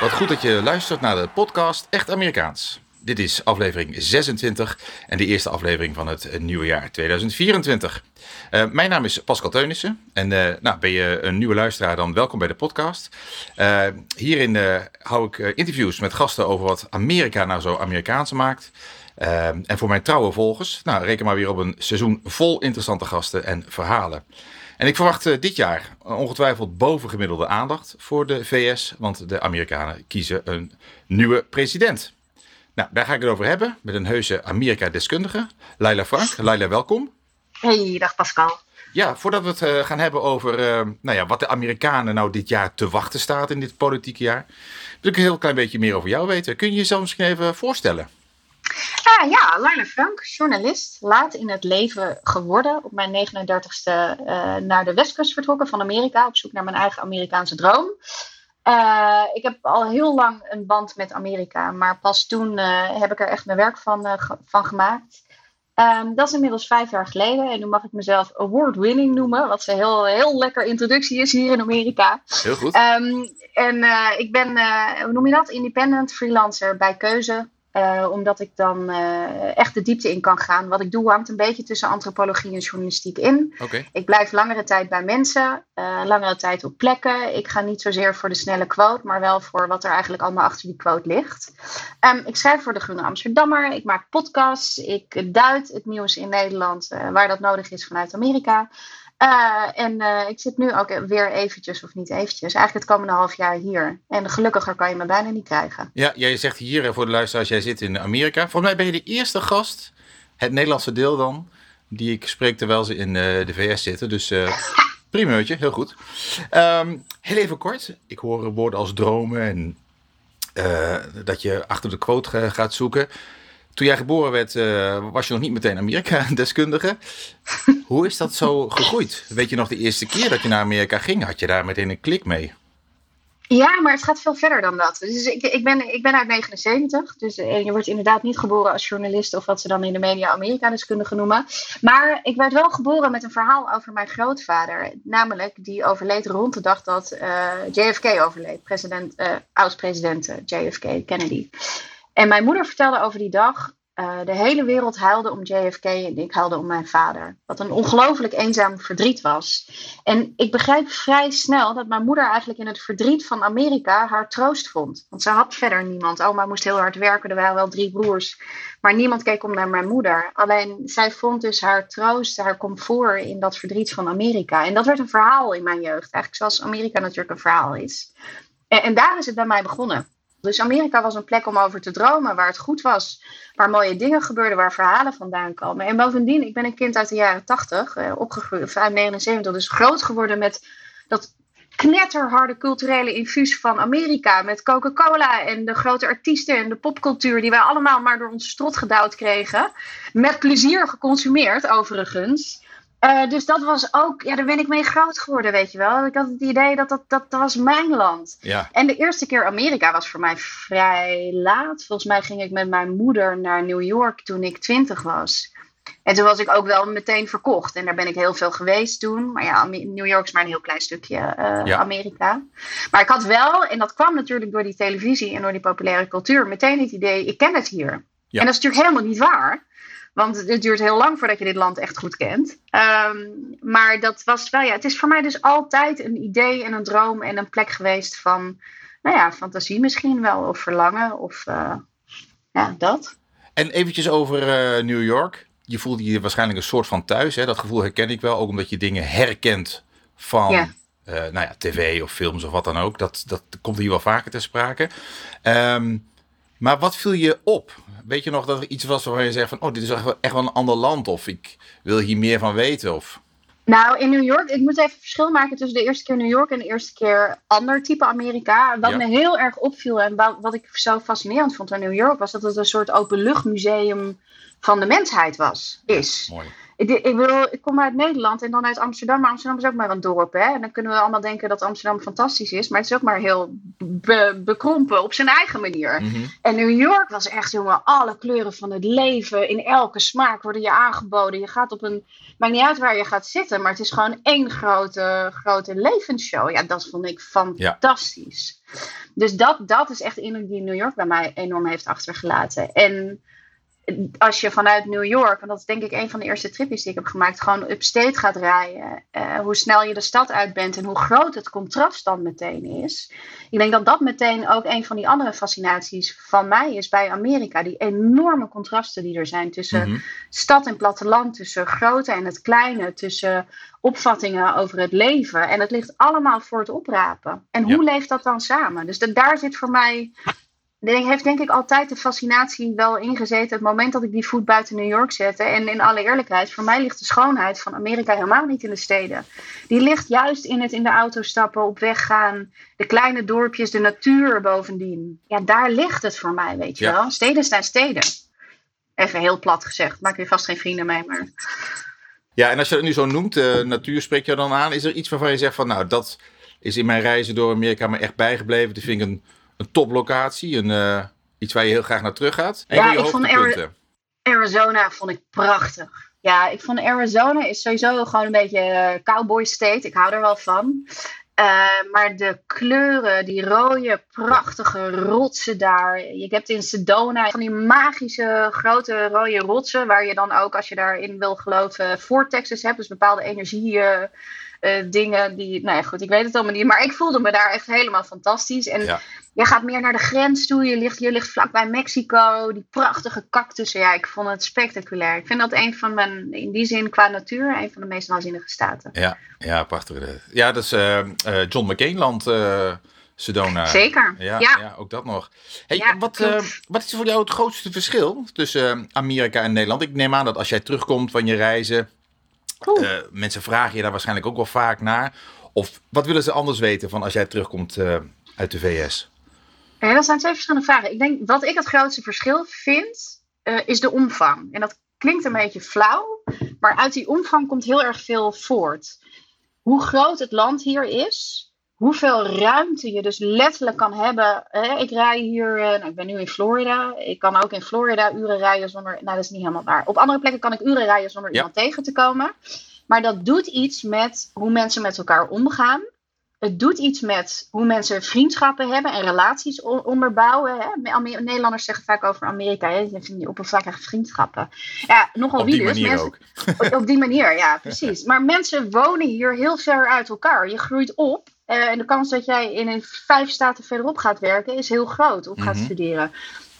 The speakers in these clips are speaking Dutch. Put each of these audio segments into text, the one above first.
Wat goed dat je luistert naar de podcast Echt Amerikaans. Dit is aflevering 26 en de eerste aflevering van het nieuwe jaar 2024. Uh, mijn naam is Pascal Teunissen en uh, nou, ben je een nieuwe luisteraar dan welkom bij de podcast. Uh, hierin hou ik interviews met gasten over wat Amerika nou zo Amerikaans maakt. en voor mijn trouwe volgers, nou, reken maar weer op een seizoen vol interessante gasten en verhalen. En ik verwacht uh, dit jaar ongetwijfeld bovengemiddelde aandacht voor de VS, want de Amerikanen kiezen een nieuwe president. Nou, daar ga ik het over hebben met een heuse Amerika-deskundige, Laila Frank. Laila, welkom. Hey, dag Pascal. Ja, voordat we het uh, gaan hebben over uh, nou ja, wat de Amerikanen nou dit jaar te wachten staat in dit politieke jaar, wil ik een heel klein beetje meer over jou weten. Kun je jezelf misschien even voorstellen? Uh, ja, Laila Frank, journalist, laat in het leven geworden. Op mijn 39ste uh, naar de westkust vertrokken van Amerika, op zoek naar mijn eigen Amerikaanse droom. Uh, ik heb al heel lang een band met Amerika, maar pas toen heb ik er echt mijn werk van, van gemaakt. Um, dat is inmiddels vijf jaar geleden. En nu mag ik mezelf award-winning noemen. Wat een heel, heel lekker introductie is hier in Amerika. Heel goed. Um, en ik ben, hoe noem je dat? Independent freelancer bij keuze. Uh, omdat ik dan uh, echt de diepte in kan gaan. Wat ik doe hangt een beetje tussen antropologie en journalistiek in. Okay. Ik blijf langere tijd bij mensen, uh, langere tijd op plekken. Ik ga niet zozeer voor de snelle quote, maar wel voor wat er eigenlijk allemaal achter die quote ligt. Um, ik schrijf voor de Groene Amsterdammer, ik maak podcasts, ik duid het nieuws in Nederland waar dat nodig is vanuit Amerika. Uh, en uh, ik zit nu ook weer eventjes, of niet eventjes, eigenlijk het komende half jaar hier. En gelukkiger kan je me bijna niet krijgen. Ja, jij zegt hier voor de luisteraars, jij zit in Amerika. Volgens mij ben je de eerste gast, het Nederlandse deel dan, die ik spreek terwijl ze in uh, de VS zitten. Dus primeurtje, heel goed. Um, heel even kort, ik hoor woorden als dromen en dat je achter de quote gaat zoeken. Toen jij geboren werd, uh, was je nog niet meteen Amerika-deskundige. Hoe is dat zo gegroeid? Weet je nog de eerste keer dat je naar Amerika ging? Had je daar meteen een klik mee? Ja, maar het gaat veel verder dan dat. Dus ik, ik, ben, ik ben uit 79. Dus je wordt inderdaad niet geboren als journalist of wat ze dan in de media Amerika-deskundige noemen. Maar ik werd wel geboren met een verhaal over mijn grootvader. Namelijk, die overleed rond de dag dat uh, JFK overleed. President, uh, oud-president JFK Kennedy. En mijn moeder vertelde over die dag. Uh, de hele wereld huilde om JFK en ik huilde om mijn vader. Wat een ongelooflijk eenzaam verdriet was. En ik begreep vrij snel dat mijn moeder eigenlijk in het verdriet van Amerika haar troost vond. Want ze had verder niemand. Oma moest heel hard werken, er waren wel drie broers. Maar niemand keek om naar mijn moeder. Alleen zij vond dus haar troost, haar comfort in dat verdriet van Amerika. En dat werd een verhaal in mijn jeugd. Eigenlijk zoals Amerika natuurlijk een verhaal is. En, en daar is het bij mij begonnen. Dus Amerika was een plek om over te dromen, waar het goed was, waar mooie dingen gebeurden, waar verhalen vandaan komen. En bovendien, ik ben een kind uit de jaren 80, eh, opgegroeid, uit 79, dus groot geworden met dat knetterharde culturele infuus van Amerika. Met Coca-Cola en de grote artiesten en de popcultuur die wij allemaal maar door onze strot gedouwd kregen. Met plezier geconsumeerd, overigens. Uh, dus dat was ook, ja, daar ben ik mee groot geworden, weet je wel. Ik had het idee dat dat, dat, dat was mijn land. Ja. En de eerste keer Amerika was voor mij vrij laat. Volgens mij ging ik met mijn moeder naar New York toen ik twintig was. En toen was ik ook wel meteen verkocht. En daar ben ik heel veel geweest toen. Maar ja, New York is maar een heel klein stukje uh, ja. Amerika. Maar ik had wel, en dat kwam natuurlijk door die televisie en door die populaire cultuur, meteen het idee, ik ken het hier. Ja. En dat is natuurlijk helemaal niet waar. Want het duurt heel lang voordat je dit land echt goed kent. Um, maar dat was wel, ja, het is voor mij dus altijd een idee en een droom en een plek geweest van, nou ja, fantasie misschien wel, of verlangen, of uh, ja, dat. En eventjes over uh, New York. Je voelde je waarschijnlijk een soort van thuis. Hè? Dat gevoel herken ik wel, ook omdat je dingen herkent van uh, nou ja, tv of films of wat dan ook. Dat, dat komt hier wel vaker ter sprake. Um, maar wat viel je op? Weet je nog dat er iets was waarvan je zegt van... oh, dit is echt wel, echt wel een ander land of ik wil hier meer van weten? Of... Nou, in New York, ik moet even verschil maken tussen de eerste keer New York en de eerste keer ander type Amerika. Wat Ja. me heel erg opviel en wat, wat ik zo fascinerend vond aan New York, was dat het een soort openluchtmuseum van de mensheid was, is. Mooi. Ik, ik, bedoel, ik kom uit Nederland en dan uit Amsterdam. Maar Amsterdam is ook maar een dorp. Hè? En dan kunnen we allemaal denken dat Amsterdam fantastisch is. Maar het is ook maar heel be- bekrompen op zijn eigen manier. Mhm. En New York was echt, jongen, alle kleuren van het leven. In elke smaak worden je aangeboden. Je gaat op een. Maakt niet uit waar je gaat zitten. Maar het is gewoon één grote, grote levensshow. Ja, dat vond ik fantastisch. Dus dat, dat is echt de indruk die New York bij mij enorm heeft achtergelaten. En als je vanuit New York, en dat is denk ik een van de eerste tripjes die ik heb gemaakt, gewoon upstate gaat rijden. eh, hoe snel je de stad uit bent en hoe groot het contrast dan meteen is. Ik denk dat dat meteen ook een van die andere fascinaties van mij is bij Amerika. Die enorme contrasten die er zijn tussen Mhm. stad en platteland, tussen grote en het kleine, tussen opvattingen over het leven. En het ligt allemaal voor het oprapen. En hoe leeft dat dan samen? Dus daar zit voor mij. Er heeft denk ik altijd de fascinatie wel ingezeten. Het moment dat ik die voet buiten New York zette. En in alle eerlijkheid, voor mij ligt de schoonheid van Amerika helemaal niet in de steden. Die ligt juist in het in de auto stappen, op weg gaan. De kleine dorpjes, de natuur bovendien. Ja, daar ligt het voor mij, weet je Ja. wel. Steden zijn steden. Even heel plat gezegd. Maak je vast geen vrienden mee, maar... Ja, en als je dat nu zo noemt, eh, natuur spreekt je dan aan. Is er iets waarvan je zegt van, nou, dat is in mijn reizen door Amerika me echt bijgebleven. Dat vind ik een, een toplocatie, een, eh, iets waar je heel graag naar terug gaat. Een Ja, ik vond. Arizona vond ik prachtig. Ja, ik vond Arizona is sowieso gewoon een beetje eh, cowboy state. Ik hou er wel van. Eh, maar de kleuren, die rode, prachtige rotsen daar. Je hebt in Sedona van die magische grote rode rotsen. Waar je dan ook, als je daarin wil geloven, vortexes hebt. Dus bepaalde energie. Eh, dingen die, nou ja, goed, ik weet het allemaal niet. Maar ik voelde me daar echt helemaal fantastisch. En Ja. je gaat meer naar de grens toe. Je ligt, je ligt vlakbij Mexico. Die prachtige cactussen. Ja, ik vond het spectaculair. Ik vind dat een van mijn, in die zin qua natuur, een van de meest waanzinnige staten. Ja, ja, prachtig. Ja, dat is eh, eh, John McCain-land, eh, Sedona. Zeker. Ja, Ja. ja. ook dat nog. Hey, Ja, wat, wat is voor jou het grootste verschil tussen Amerika en Nederland? Ik neem aan dat als jij terugkomt van je reizen, Oeh. eh, mensen vragen je daar waarschijnlijk ook wel vaak naar. Of wat willen ze anders weten van als jij terugkomt eh, uit de VS? Ja, dat zijn twee verschillende vragen. Ik denk, wat ik het grootste verschil vind, eh, is de omvang. En dat klinkt een beetje flauw, maar uit die omvang komt heel erg veel voort. Hoe groot het land hier is, hoeveel ruimte je dus letterlijk kan hebben. Ik rij hier, eh, nou, ik ben nu in Florida. Ik kan ook in Florida uren rijden zonder, nou dat is niet helemaal waar. Op andere plekken kan ik uren rijden zonder Ja. iemand tegen te komen. Maar dat doet iets met hoe mensen met elkaar omgaan. Het doet iets met hoe mensen vriendschappen hebben en relaties onderbouwen. Hè? Nederlanders zeggen vaak over Amerika, hè? die oppervlakkige vriendschappen. Ja, nogal Op wie die dus. manier Mensen- ook. op, op die manier, ja, precies. Maar mensen wonen hier heel ver uit elkaar. Je groeit op. eh, en de kans dat jij in een vijf staten verderop gaat werken is heel groot. Of gaat Mhm. studeren.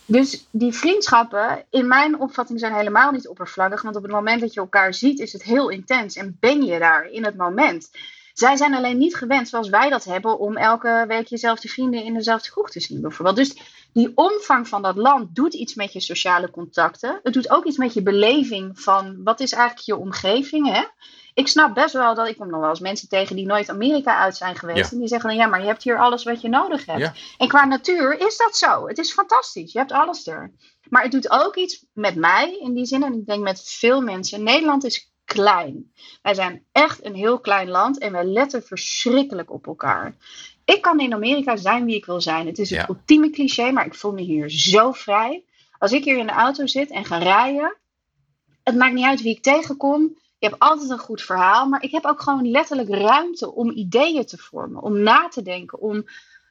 Dus die vriendschappen, in mijn opvatting, zijn helemaal niet oppervlakkig. Want op het moment dat je elkaar ziet, is het heel intens. En ben je daar in het moment. Zij zijn alleen niet gewend, zoals wij dat hebben, om elke week jezelfde vrienden in dezelfde kroeg te zien, bijvoorbeeld. Dus die omvang van dat land doet iets met je sociale contacten. Het doet ook iets met je beleving van wat is eigenlijk je omgeving. Hè? Ik snap best wel dat ik kom nog wel eens mensen tegen die nooit Amerika uit zijn geweest. Ja. En die zeggen dan ja, maar je hebt hier alles wat je nodig hebt. Ja. En qua natuur is dat zo. Het is fantastisch. Je hebt alles er. Maar het doet ook iets met mij in die zin. En ik denk met veel mensen. Nederland is klein. Wij zijn echt een heel klein land. En wij letten verschrikkelijk op elkaar. Ik kan in Amerika zijn wie ik wil zijn. Het is het Ja. ultieme cliché, maar ik voel me hier zo vrij. Als ik hier in de auto zit en ga rijden, het maakt niet uit wie ik tegenkom. Je hebt altijd een goed verhaal, maar ik heb ook gewoon letterlijk ruimte om ideeën te vormen, om na te denken, om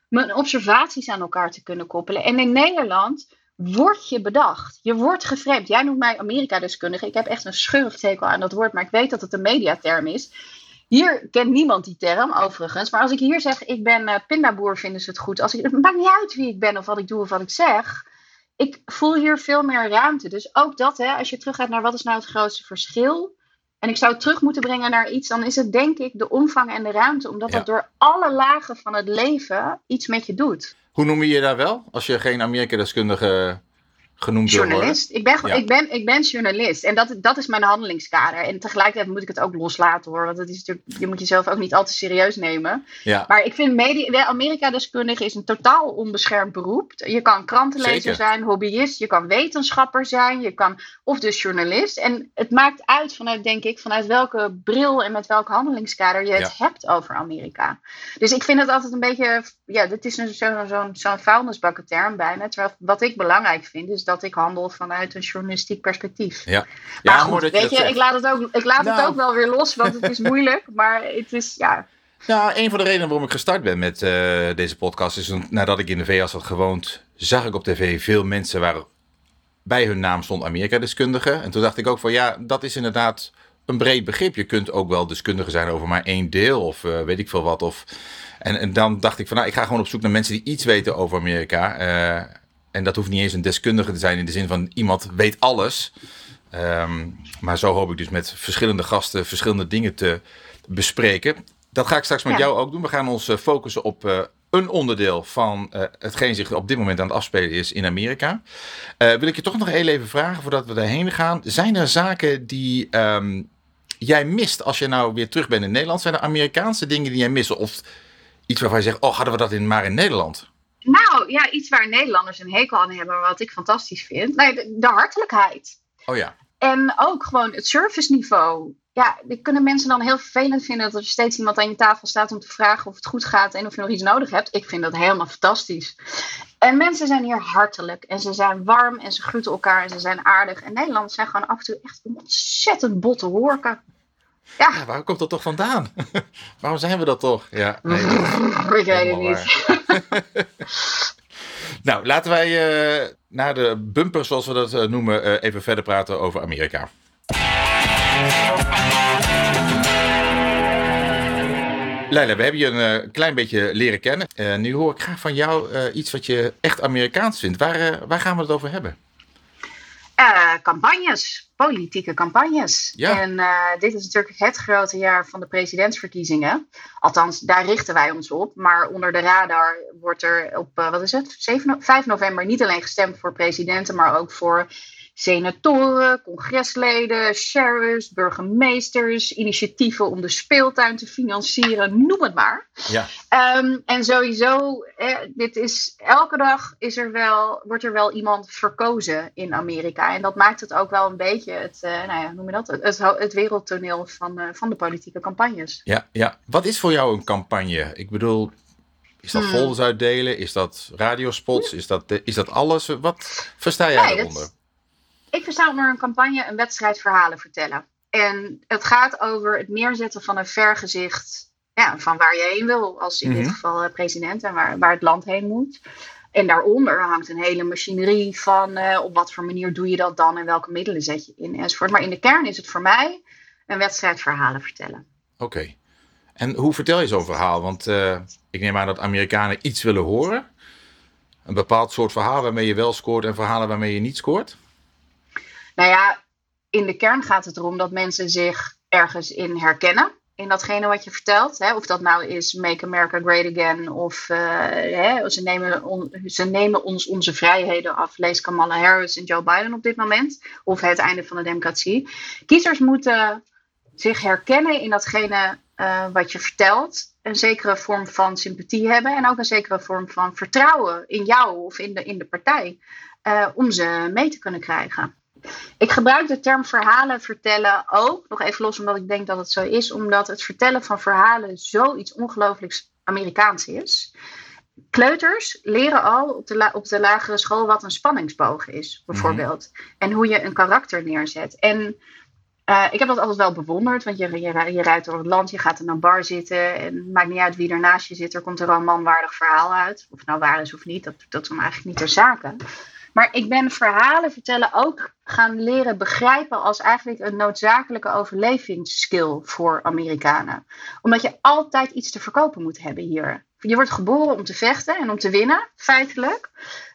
mijn observaties aan elkaar te kunnen koppelen. En in Nederland word je bedacht. Je wordt geframed. Jij noemt mij Amerika-deskundige. Ik heb echt een schurftekel aan dat woord, maar ik weet dat het een mediaterm is. Hier kent niemand die term, overigens. Maar als ik hier zeg, ik ben eh, pindaboer, vinden ze het goed. Als ik, het maakt niet uit wie ik ben of wat ik doe of wat ik zeg. Ik voel hier veel meer ruimte. Dus ook dat, hè, als je teruggaat naar wat is nou het grootste verschil. En ik zou het terug moeten brengen naar iets, dan is het denk ik de omvang en de ruimte. Omdat Ja. dat door alle lagen van het leven iets met je doet. Hoe noem je je daar wel? Als je geen Amerika-deskundige genoemd journalist. Ik ben, ik, ben, ik ben journalist. En dat, dat is mijn handelingskader. En tegelijkertijd moet ik het ook loslaten hoor. Want het is natuurlijk, je moet jezelf ook niet al te serieus nemen. Ja. Maar ik vind media, Amerika-deskundige is een totaal onbeschermd beroep. Je kan krantenlezer Zeker. zijn, hobbyist, je kan wetenschapper zijn, je kan, of dus journalist. En het maakt uit vanuit, denk ik, vanuit welke bril en met welk handelingskader je het hebt over Amerika. Dus ik vind het altijd een beetje, ja, dit is een- zo'n zo, zo'n vuilnisbakken term bijna. Terwijl wat ik belangrijk vind, is dat ik handel vanuit een journalistiek perspectief. Ja, Maar ja goed, weet je, zegt. ik laat, het ook, ik laat het Nou. ook wel weer los, want het is moeilijk. Maar het is, ja, Nou, een van de redenen waarom ik gestart ben met eh, deze podcast is een- nadat ik in de VS had gewoond, zag ik op tv veel mensen waar bij hun naam stond Amerika-deskundige. En toen dacht ik ook van ja, dat is inderdaad een breed begrip. Je kunt ook wel deskundige zijn over maar één deel of eh, weet ik veel wat. Of, en, en dan dacht ik van nou, ik ga gewoon op zoek naar mensen die iets weten over Amerika. Eh, en dat hoeft niet eens een deskundige te zijn in de zin van iemand weet alles. Ehm, maar zo hoop ik dus met verschillende gasten verschillende dingen te bespreken. Dat ga ik straks met Ja. jou ook doen. We gaan ons eh, focussen op eh, een onderdeel van eh, hetgeen zich op dit moment aan het afspelen is in Amerika. Wil ik je toch nog heel even vragen voordat we daarheen gaan. Zijn er zaken die ehm, jij mist als je nou weer terug bent in Nederland? Zijn er Amerikaanse dingen die jij mist? Of iets waarvan je zegt, oh hadden we dat in, maar in Nederland? Nou, ja, iets waar Nederlanders een hekel aan hebben, wat ik fantastisch vind. Nee, de, de hartelijkheid. Oh ja. En ook gewoon het serviceniveau. Ja, die kunnen mensen dan heel vervelend vinden dat er steeds iemand aan je tafel staat om te vragen of het goed gaat en of je nog iets nodig hebt. Ik vind dat helemaal fantastisch. En mensen zijn hier hartelijk en ze zijn warm en ze groeten elkaar en ze zijn aardig. En Nederlanders zijn gewoon af en toe echt ontzettend botte horken. Ja, ja waar komt dat toch vandaan? Waarom zijn we dat toch? Ja, nee, ik weet het niet. Nou, laten wij eh na de bumper, zoals we dat eh, noemen, eh, even verder praten over Amerika. Leila, we hebben je een klein beetje leren kennen. Nu hoor ik graag van jou iets wat je echt Amerikaans vindt. Waar, waar gaan we het over hebben? Eh, campagnes, politieke campagnes. Ja. En eh, dit is natuurlijk het grote jaar van de presidentsverkiezingen. Althans, daar richten wij ons op. Maar onder de radar wordt er op, eh, wat is het, 7, no- 5 november niet alleen gestemd voor presidenten, maar ook voor senatoren, congresleden, sheriffs, burgemeesters, initiatieven om de speeltuin te financieren, noem het maar. Ja, Ehm, en sowieso, eh, dit is, elke dag is er wel, wordt er wel iemand verkozen in Amerika. En dat maakt het ook wel een beetje het, eh, nou ja, noem je dat, het, het, wereldtoneel van, eh, van de politieke campagnes. ja, ja. Wat is voor jou een campagne? Ik bedoel, is dat Hmm. folders uitdelen? Is dat radiospots? Is dat, is dat alles? Wat versta jij Nee, daaronder? Ik versta onder een campagne een wedstrijd verhalen vertellen. En het gaat over het neerzetten van een vergezicht ja, van waar je heen wil, als in Mhm. dit geval eh, president en waar, waar het land heen moet. En daaronder hangt een hele machinerie van eh, op wat voor manier doe je dat dan en welke middelen zet je in enzovoort. Maar in de kern is het voor mij een wedstrijd verhalen vertellen. Oké. En hoe vertel je zo'n verhaal? Want eh, ik neem aan dat Amerikanen iets willen horen. Een bepaald soort verhaal waarmee je wel scoort en verhalen waarmee je niet scoort. Nou ja, in de kern gaat het erom dat mensen zich ergens in herkennen. In datgene wat je vertelt. Hè? Of dat nou is Make America Great Again. Of eh, hè, ze, nemen ze nemen ons onze vrijheden af. Lees Kamala Harris en Joe Biden op dit moment. Of het einde van de democratie. Kiezers moeten zich herkennen in datgene eh, wat je vertelt. Een zekere vorm van sympathie hebben. En ook een zekere vorm van vertrouwen in jou of in de, in de partij. eh, om ze mee te kunnen krijgen. Ik gebruik de term verhalen vertellen ook, nog even los omdat ik denk dat het zo is, omdat het vertellen van verhalen zoiets ongelooflijk Amerikaans is. Kleuters leren al op de, la- op de lagere school wat een spanningsboog is, bijvoorbeeld. En hoe je een karakter neerzet. En eh, ik heb dat altijd wel bewonderd, want je, je, je rijdt door het land, je gaat in een bar zitten en het maakt niet uit wie er naast je zit, er komt er wel een manwaardig verhaal uit. Of het nou waar is of niet, dat doet dan eigenlijk niet ter zake. Maar ik ben verhalen vertellen ook gaan leren begrijpen als eigenlijk een noodzakelijke overlevingsskill voor Amerikanen. Omdat je altijd iets te verkopen moet hebben hier. Je wordt geboren om te vechten en om te winnen, feitelijk.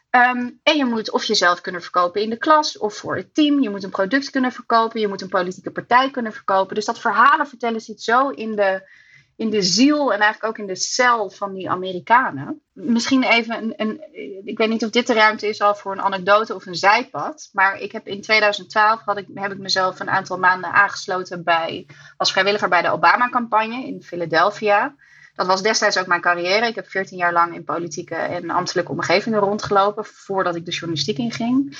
Ehm, en je moet of jezelf kunnen verkopen in de klas of voor het team. Je moet een product kunnen verkopen. Je moet een politieke partij kunnen verkopen. Dus dat verhalen vertellen zit zo in de, in de ziel en eigenlijk ook in de cel van die Amerikanen. Misschien even een, een, ik weet niet of dit de ruimte is al voor een anekdote of een zijpad. Maar ik heb in 2012 had ik, heb ik mezelf een aantal maanden aangesloten bij, als vrijwilliger bij de Obama-campagne in Philadelphia. Dat was destijds ook mijn carrière. Ik heb 14 jaar lang in politieke en ambtelijke omgevingen rondgelopen voordat ik de journalistiek inging.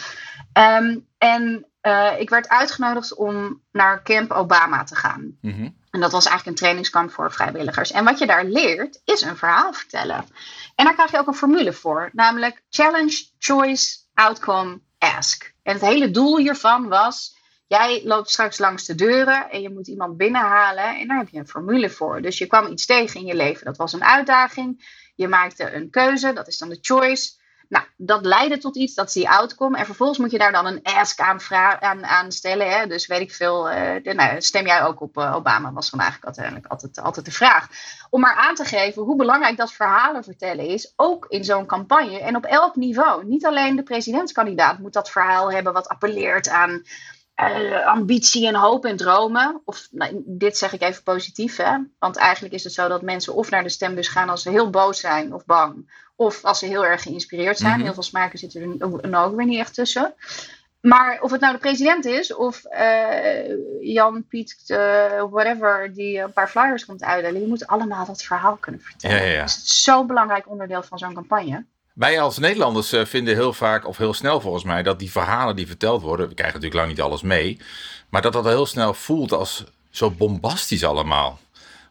Um, en uh, ik werd uitgenodigd om naar Camp Obama te gaan. Mm en dat was eigenlijk een trainingskamp voor vrijwilligers. En wat je daar leert, is een verhaal vertellen. En daar krijg je ook een formule voor, namelijk challenge, choice, outcome, ask. En het hele doel hiervan was: jij loopt straks langs de deuren en je moet iemand binnenhalen en daar heb je een formule voor. Dus je kwam iets tegen in je leven, dat was een uitdaging. Je maakte een keuze, dat is dan de choice. Nou, dat leidde tot iets, dat is die outcome. En vervolgens moet je daar dan een ask aan, aan, aan stellen. Hè? Dus weet ik veel, uh, nou, stem jij ook op uh, Obama? Was eigenlijk uiteindelijk altijd, altijd de vraag. Om maar aan te geven hoe belangrijk dat verhalen vertellen is, ook in zo'n campagne en op elk niveau. Niet alleen de presidentskandidaat moet dat verhaal hebben wat appelleert aan uh, ambitie en hoop en dromen. Of nou, dit zeg ik even positief, hè? Want eigenlijk is het zo dat mensen of naar de stembus gaan als ze heel boos zijn of bang. Of als ze heel erg geïnspireerd zijn. Mhm. Heel veel smaken zitten er ook weer niet echt tussen. Maar of het nou de president is of uh, Jan, Piet, uh, whatever, die een paar flyers komt uitdelen. Je moet allemaal dat verhaal kunnen vertellen. Ja, ja, ja. Het is zo'n belangrijk onderdeel van zo'n campagne. Wij als Nederlanders eh, vinden heel vaak, of heel snel volgens mij, dat die verhalen die verteld worden, we krijgen natuurlijk lang niet alles mee, maar dat dat heel snel voelt als zo bombastisch allemaal.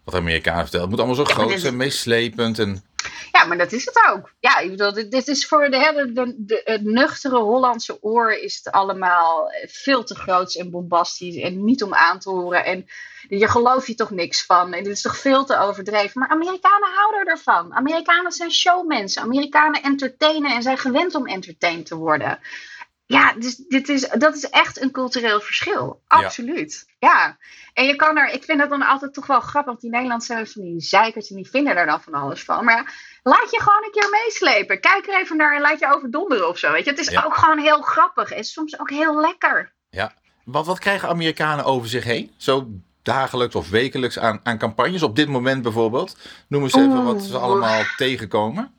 Wat de Amerikanen vertellen. Het moet allemaal zo groot zijn, meeslepend en... Ja, maar dat is het ook. Ja, ik bedoel, dit, is voor de, de, de, het nuchtere Hollandse oor is het allemaal veel te groot en bombastisch en niet om aan te horen. En je gelooft je toch niks van. En dit is toch veel te overdreven. Maar Amerikanen houden ervan. Amerikanen zijn showmensen. Amerikanen entertainen en zijn gewend om entertained te worden. Ja, dus dit is, dat is echt een cultureel verschil. Absoluut. Ja. En je kan er, ik vind dat dan altijd toch wel grappig, want die Nederlandse zijn van die zeikers en die vinden er dan van alles van. Maar ja, laat je gewoon een keer meeslepen. Kijk er even naar en laat je overdonderen of zo. Weet je? Het is ook gewoon heel grappig en soms ook heel lekker. Ja. Wat, wat krijgen Amerikanen over zich heen? Zo dagelijks of wekelijks aan, aan campagnes? Op dit moment bijvoorbeeld. Noem eens even wat ze allemaal tegenkomen.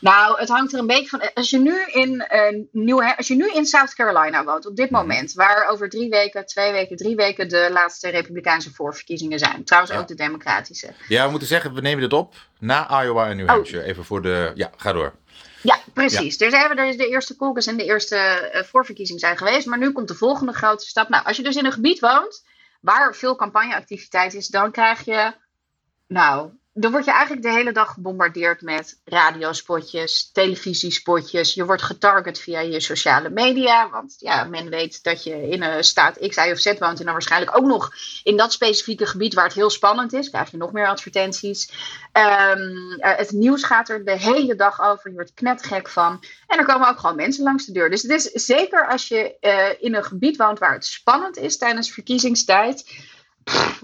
Nou, het hangt er een beetje van. Als je nu in uh, New, als je nu in South Carolina woont, op dit mhm. moment, waar over drie weken, twee weken, drie weken de laatste Republikeinse voorverkiezingen zijn. Trouwens ook de Democratische. Ja, we moeten zeggen, we nemen dit op na Iowa en New oh. Hampshire. Even voor de. Ja, ga door. Ja, precies. Ja. Dus er is de eerste caucus en de eerste uh, voorverkiezing zijn geweest. Maar nu komt de volgende grote stap. Nou, als je dus in een gebied woont waar veel campagneactiviteit is, dan krijg je, nou, dan word je eigenlijk de hele dag gebombardeerd met radiospotjes, televisiespotjes. Je wordt getarget via je sociale media. Want ja, men weet dat je in een staat X, Y of Z woont. En dan waarschijnlijk ook nog in dat specifieke gebied waar het heel spannend is. Krijg je nog meer advertenties. Um, het nieuws gaat er de hele dag over. Je wordt knetgek van. En er komen ook gewoon mensen langs de deur. Dus het is zeker als je uh, in een gebied woont waar het spannend is tijdens verkiezingstijd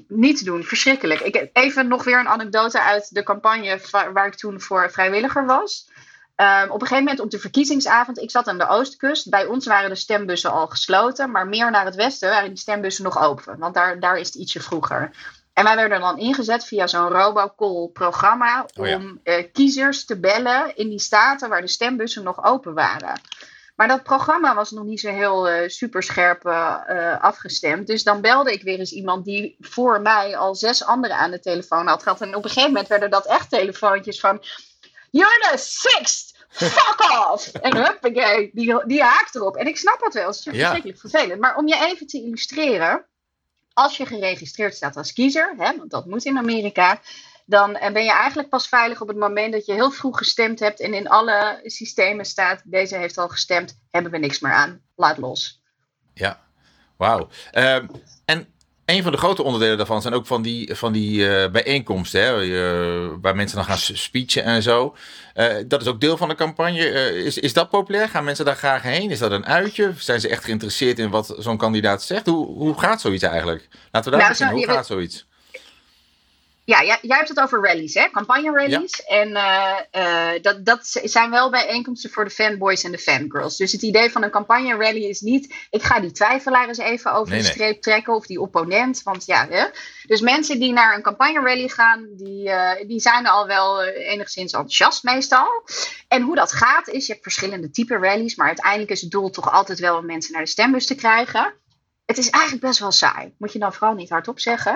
niet te doen, verschrikkelijk. Ik, even nog weer een anekdote uit de campagne waar ik toen voor vrijwilliger was. Um, op een gegeven moment op de verkiezingsavond, ik zat aan de oostkust. Bij ons waren de stembussen al gesloten, maar meer naar het westen waren die stembussen nog open. Want daar, daar is het ietsje vroeger. En wij werden dan ingezet via zo'n robocall-programma oh om uh, kiezers te bellen in die staten waar de stembussen nog open waren. Maar dat programma was nog niet zo heel uh, superscherp uh, afgestemd. Dus dan belde ik weer eens iemand die voor mij al zes anderen aan de telefoon had gehad. En op een gegeven moment werden dat echt telefoontjes van... You're the sixth! Fuck off! En huppakee, die, die haakt erop. En ik snap het wel, het is verschrikkelijk vervelend. Maar om je even te illustreren... Als je geregistreerd staat als kiezer, hè, want dat moet in Amerika dan eh, ben je eigenlijk pas veilig op het moment dat je heel vroeg gestemd hebt en in alle systemen staat: deze heeft al gestemd, hebben we niks meer aan, laat los. Ja, wauw. Ehm, en een van de grote onderdelen daarvan zijn ook van die, van die uh, bijeenkomsten, hè, uh, waar mensen dan gaan speechen en zo. dat is ook deel van de campagne. is, is dat populair? Gaan mensen daar graag heen? Is dat een uitje? Zijn ze echt geïnteresseerd in wat zo'n kandidaat zegt? Hoe, hoe gaat zoiets eigenlijk? Laten we daar nou, beginnen. Hoe gaat zoiets? Ja, jij, jij hebt het over rallies, hè? Campagne-rallies. En uh, dat, dat zijn wel bijeenkomsten voor de fanboys en de fangirls. Dus het idee van een campagne-rally is niet... ik ga die twijfelaar eens even over de streep trekken... of die opponent, want ja... Hè? Dus mensen die naar een campagne-rally gaan... Die, uh, die zijn al wel enigszins enthousiast meestal. En hoe dat gaat is... je hebt verschillende type rallies... maar uiteindelijk is het doel toch altijd wel om mensen naar de stembus te krijgen het is eigenlijk best wel saai. Moet je dan vooral niet hardop zeggen.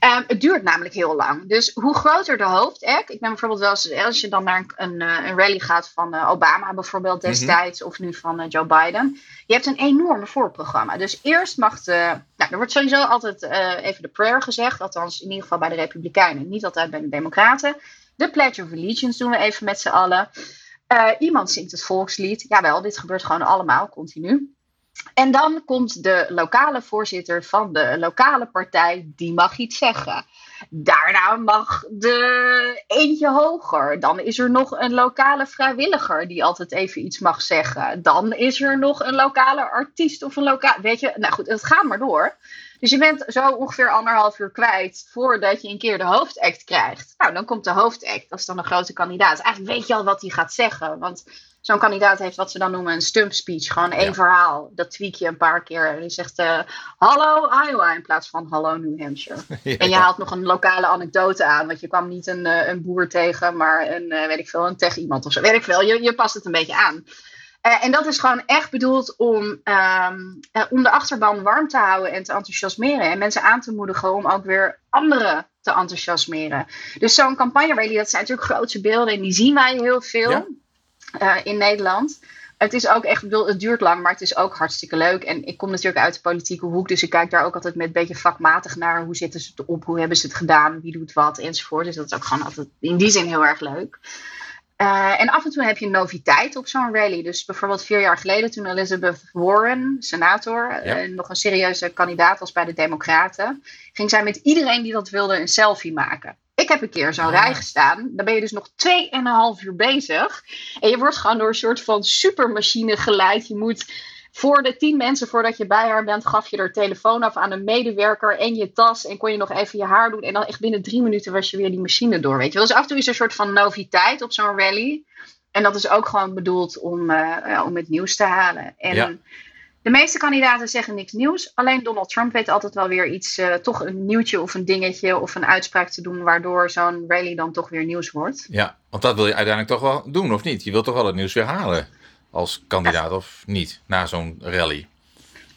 Um, het duurt namelijk heel lang. Dus hoe groter de hoofdact. Ik ben bijvoorbeeld wel eens, als je dan naar een, een, eh, rally gaat van uh, Obama bijvoorbeeld mhm. destijds. Of nu van uh, Joe Biden. Je hebt een enorme voorprogramma. Dus eerst mag de. Nou, er wordt sowieso altijd even de prayer gezegd. Althans, in ieder geval bij de Republikeinen. Niet altijd bij de Democraten. De Pledge of Allegiance doen we even met z'n allen. iemand zingt het volkslied. Jawel, dit gebeurt gewoon allemaal continu. En dan komt de lokale voorzitter van de lokale partij, die mag iets zeggen. Daarna mag de eentje hoger. Dan is er nog een lokale vrijwilliger die altijd even iets mag zeggen. Dan is er nog een lokale artiest of een lokale. Weet je, nou goed, het gaat maar door. Dus je bent zo ongeveer anderhalf uur kwijt voordat je een keer de hoofdact krijgt. Nou, dan komt de hoofdact, dat is dan een grote kandidaat. Eigenlijk weet je al wat hij gaat zeggen. Want zo'n kandidaat heeft wat ze dan noemen een stump speech. Gewoon één verhaal. Dat tweak je een paar keer. Die zegt uh, hallo Iowa in plaats van hallo New Hampshire. En je haalt nog een lokale anekdote aan. Want je kwam niet een, uh, een boer tegen, maar een, uh, weet ik veel, een tech iemand of zo. Weet ik veel. Je, je past het een beetje aan. en dat is gewoon echt bedoeld om, um, om de achterban warm te houden en te enthousiasmeren. En mensen aan te moedigen om ook weer anderen te enthousiasmeren. Dus zo'n campagne rally, dat zijn natuurlijk grootse beelden en die zien wij heel veel. Ja. Eh, in Nederland. Het is ook echt, bedoel, het duurt lang, maar het is ook hartstikke leuk. En ik kom natuurlijk uit de politieke hoek, dus ik kijk daar ook altijd met een beetje vakmatig naar. Hoe zitten ze op, hoe hebben ze het gedaan, wie doet wat enzovoort. Dus dat is ook gewoon altijd in die zin heel erg leuk. Uh, en af en toe heb je noviteit op zo'n rally. Dus bijvoorbeeld vier jaar geleden, toen Elizabeth Warren, senator, en uh, nog een serieuze kandidaat was bij de Democraten, ging zij met iedereen die dat wilde een selfie maken. Ik heb een keer zo'n rij gestaan. Dan ben je dus nog 2,5 uur bezig. En je wordt gewoon door een soort van supermachine geleid. Je moet voor de tien mensen voordat je bij haar bent, gaf je er telefoon af aan een medewerker en je tas. En kon je nog even je haar doen. En dan echt binnen drie minuten was je weer die machine door. Weet je. Dus af en toe is er een soort van noviteit op zo'n rally. En dat is ook gewoon bedoeld om, uh, om het nieuws te halen. En ja. De meeste kandidaten zeggen niks nieuws. Alleen Donald Trump weet altijd wel weer iets, uh, toch een nieuwtje of een dingetje of een uitspraak te doen, waardoor zo'n rally dan toch weer nieuws wordt. Ja, want dat wil je uiteindelijk toch wel doen, of niet? Je wilt toch wel het nieuws weer halen als kandidaat, of niet, na zo'n rally?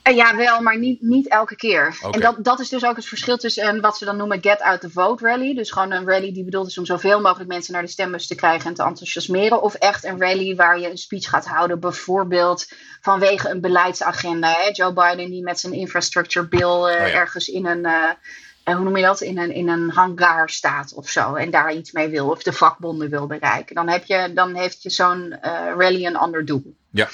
Uh, ja, wel, maar niet, niet elke keer. En dat, dat is dus ook het verschil tussen een, wat ze dan noemen get out the vote rally. Dus gewoon een rally die bedoeld is om zoveel mogelijk mensen naar de stembus te krijgen en te enthousiasmeren. Of echt een rally waar je een speech gaat houden, bijvoorbeeld vanwege een beleidsagenda. Hè? Joe Biden die met zijn infrastructure bill uh, oh ja. ergens in een... Uh, hoe noem je dat, in een, in een hangar staat of zo. En daar iets mee wil. Of de vakbonden wil bereiken. Dan, heb je, dan heeft je zo'n uh, rally een ander doel. Ja,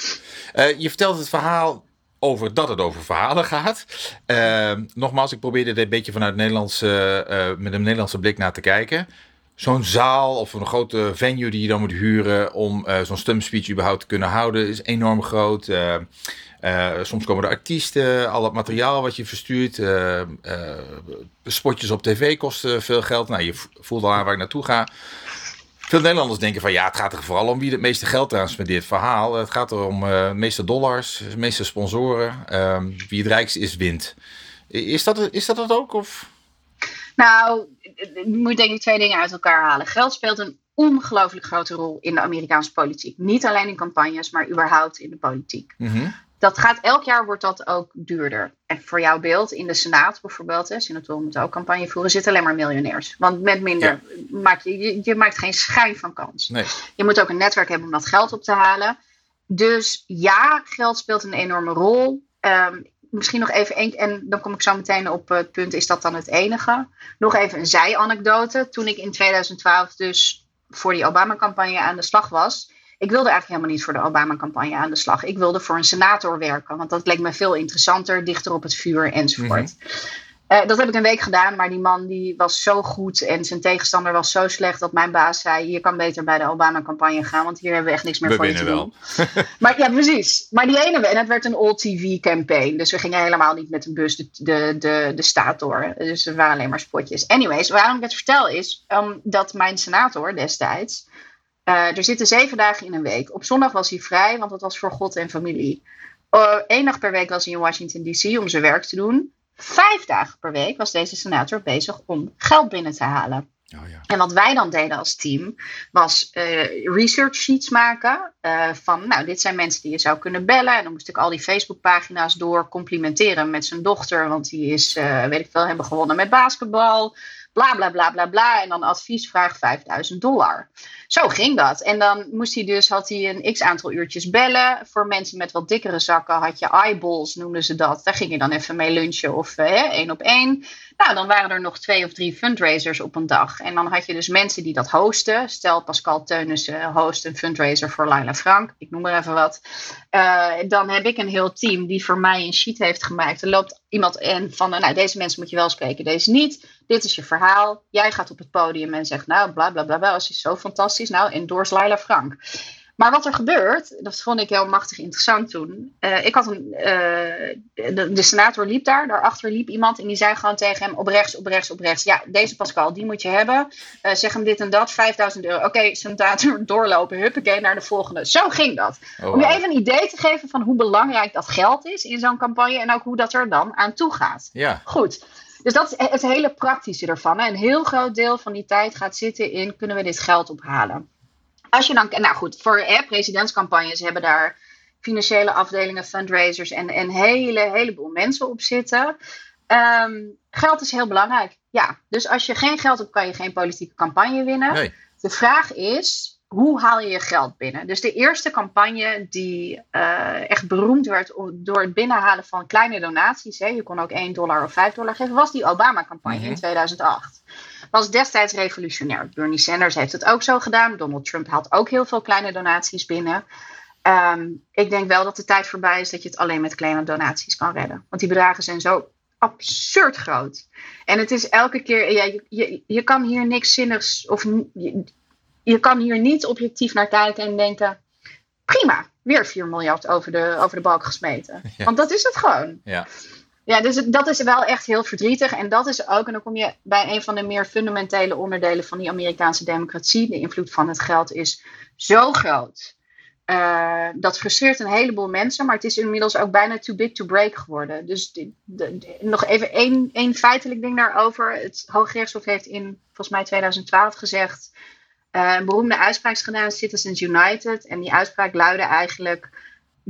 uh, je vertelt het verhaal over dat het over verhalen gaat. Uh, nogmaals, ik probeerde er een beetje vanuit Nederlandse, uh, met een Nederlandse blik naar te kijken. Zo'n zaal of een grote venue die je dan moet huren om uh, zo'n speech überhaupt te kunnen houden, is enorm groot. soms komen er artiesten, al het materiaal wat je verstuurt. spotjes op tv kosten veel geld. Nou, je voelt al aan waar ik naartoe ga. Veel Nederlanders denken van ja, het gaat er vooral om wie het meeste geld transfereert. Verhaal. Het gaat er om uh, de meeste dollars, de meeste sponsoren. Uh, wie het rijkst is, wint. Is dat, is dat het ook? Of? Nou, je moet denk ik twee dingen uit elkaar halen. Geld speelt een ongelooflijk grote rol in de Amerikaanse politiek. Niet alleen in campagnes, maar überhaupt in de politiek. Mm -hmm dat gaat elk jaar wordt dat ook duurder. En voor jouw beeld, in de Senaat bijvoorbeeld, hè, senatoren moeten ook campagne voeren, zitten alleen maar miljonairs. Want met minder ja. maak je, je, je, maakt geen schijn van kans. Nee. Je moet ook een netwerk hebben om dat geld op te halen. Dus ja, geld speelt een enorme rol. Um, misschien nog even één, en dan kom ik zo meteen op het punt, is dat dan het enige? Nog even een zijanekdote. Toen ik in 2012 dus voor die Obama-campagne aan de slag was, ik wilde eigenlijk helemaal niet voor de Obama-campagne aan de slag. Ik wilde voor een senator werken, want dat leek me veel interessanter, dichter op het vuur enzovoort. Mm Uh, dat heb ik een week gedaan, maar die man die was zo goed en zijn tegenstander was zo slecht dat mijn baas zei: Je kan beter bij de Obama-campagne gaan, want hier hebben we echt niks meer we voor je te wel. doen. maar ja, precies. Maar die ene, en het werd een all-TV-campaign, dus we gingen helemaal niet met een bus de, de, de, de staat door. Dus er waren alleen maar spotjes. Anyways, waarom ik het vertel is um, dat mijn senator destijds. Uh, er zitten zeven dagen in een week. Op zondag was hij vrij, want dat was voor God en familie. Eén uh, dag per week was hij in Washington DC om zijn werk te doen. Vijf dagen per week was deze senator bezig om geld binnen te halen. Oh ja. En wat wij dan deden als team was uh, research sheets maken. Uh, van, nou, dit zijn mensen die je zou kunnen bellen. En dan moest ik al die Facebookpagina's door complimenteren met zijn dochter. Want die is, uh, weet ik veel, hebben gewonnen met basketbal. Bla bla bla bla bla. En dan adviesvraag 5000 dollar. Zo ging dat. En dan moest hij dus, had hij een x aantal uurtjes bellen. Voor mensen met wat dikkere zakken had je eyeballs, noemden ze dat. Daar ging je dan even mee lunchen of uh, één op één. Nou, dan waren er nog twee of drie fundraisers op een dag. En dan had je dus mensen die dat hosten. Stel, Pascal Teunissen host een fundraiser voor Laila Frank. Ik noem maar even wat. Uh, dan heb ik een heel team die voor mij een sheet heeft gemaakt. Er loopt iemand in van, nou, deze mensen moet je wel spreken, deze niet. Dit is je verhaal. Jij gaat op het podium en zegt, nou, bla bla bla, bla is zo fantastisch. Nou, endorse Laila Frank. Maar wat er gebeurt, dat vond ik heel machtig interessant toen. Uh, ik had een, uh, de, de, senator liep daar, daarachter liep iemand en die zei gewoon tegen hem op rechts, op rechts, op rechts. Ja, deze Pascal, die moet je hebben. Uh, zeg hem dit en dat, 5000 euro. Oké, okay, senator doorlopen, huppakee, naar de volgende. Zo ging dat. Oh, wow. Om je even een idee te geven van hoe belangrijk dat geld is in zo'n campagne en ook hoe dat er dan aan toe gaat. Ja. Goed. Dus dat is het hele praktische ervan. Hè. Een heel groot deel van die tijd gaat zitten in kunnen we dit geld ophalen. Als je dan, nou goed, voor hè, presidentscampagnes hebben daar financiële afdelingen, fundraisers en een hele, heleboel mensen op zitten. Um, geld is heel belangrijk. Ja, dus als je geen geld hebt, kan je geen politieke campagne winnen. Nee. De vraag is, hoe haal je je geld binnen? Dus de eerste campagne die uh, echt beroemd werd door het binnenhalen van kleine donaties, hè, je kon ook 1 dollar of 5 dollar geven, was die Obama-campagne Mhm. in 2008. Was destijds revolutionair. Bernie Sanders heeft het ook zo gedaan. Donald Trump haalt ook heel veel kleine donaties binnen. Um, ik denk wel dat de tijd voorbij is dat je het alleen met kleine donaties kan redden. Want die bedragen zijn zo absurd groot. En het is elke keer, ja, je, je, je kan hier niks zinnigs of je, je kan hier niet objectief naar kijken en denken: prima, weer 4 miljard over de, over de balk gesmeten. Ja. Want dat is het gewoon. Ja. Ja, dus dat is wel echt heel verdrietig. En dat is ook, en dan kom je bij een van de meer fundamentele onderdelen van die Amerikaanse democratie. De invloed van het geld is zo groot. Eh, dat frustreert een heleboel mensen, maar het is inmiddels ook bijna too big to break geworden. Dus nog even één, één feitelijk ding daarover. Het Hooggerechtshof heeft in volgens mij 2012 gezegd. eh, een beroemde uitspraak gedaan, Citizens United. En die uitspraak luidde eigenlijk: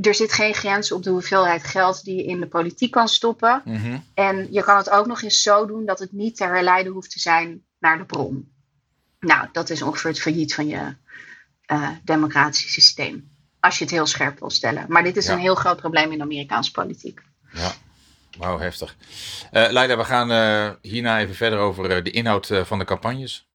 er zit geen grens op de hoeveelheid geld die je in de politiek kan stoppen. Mhm. En je kan het ook nog eens zo doen dat het niet te herleiden hoeft te zijn naar de bron. Nou, dat is ongeveer het failliet van je eh, democratische systeem. Als je het heel scherp wil stellen. Maar dit is Ja. een heel groot probleem in Amerikaanse politiek. Ja, wauw, heftig. Leida, we gaan eh, hierna even verder over de inhoud van de campagnes.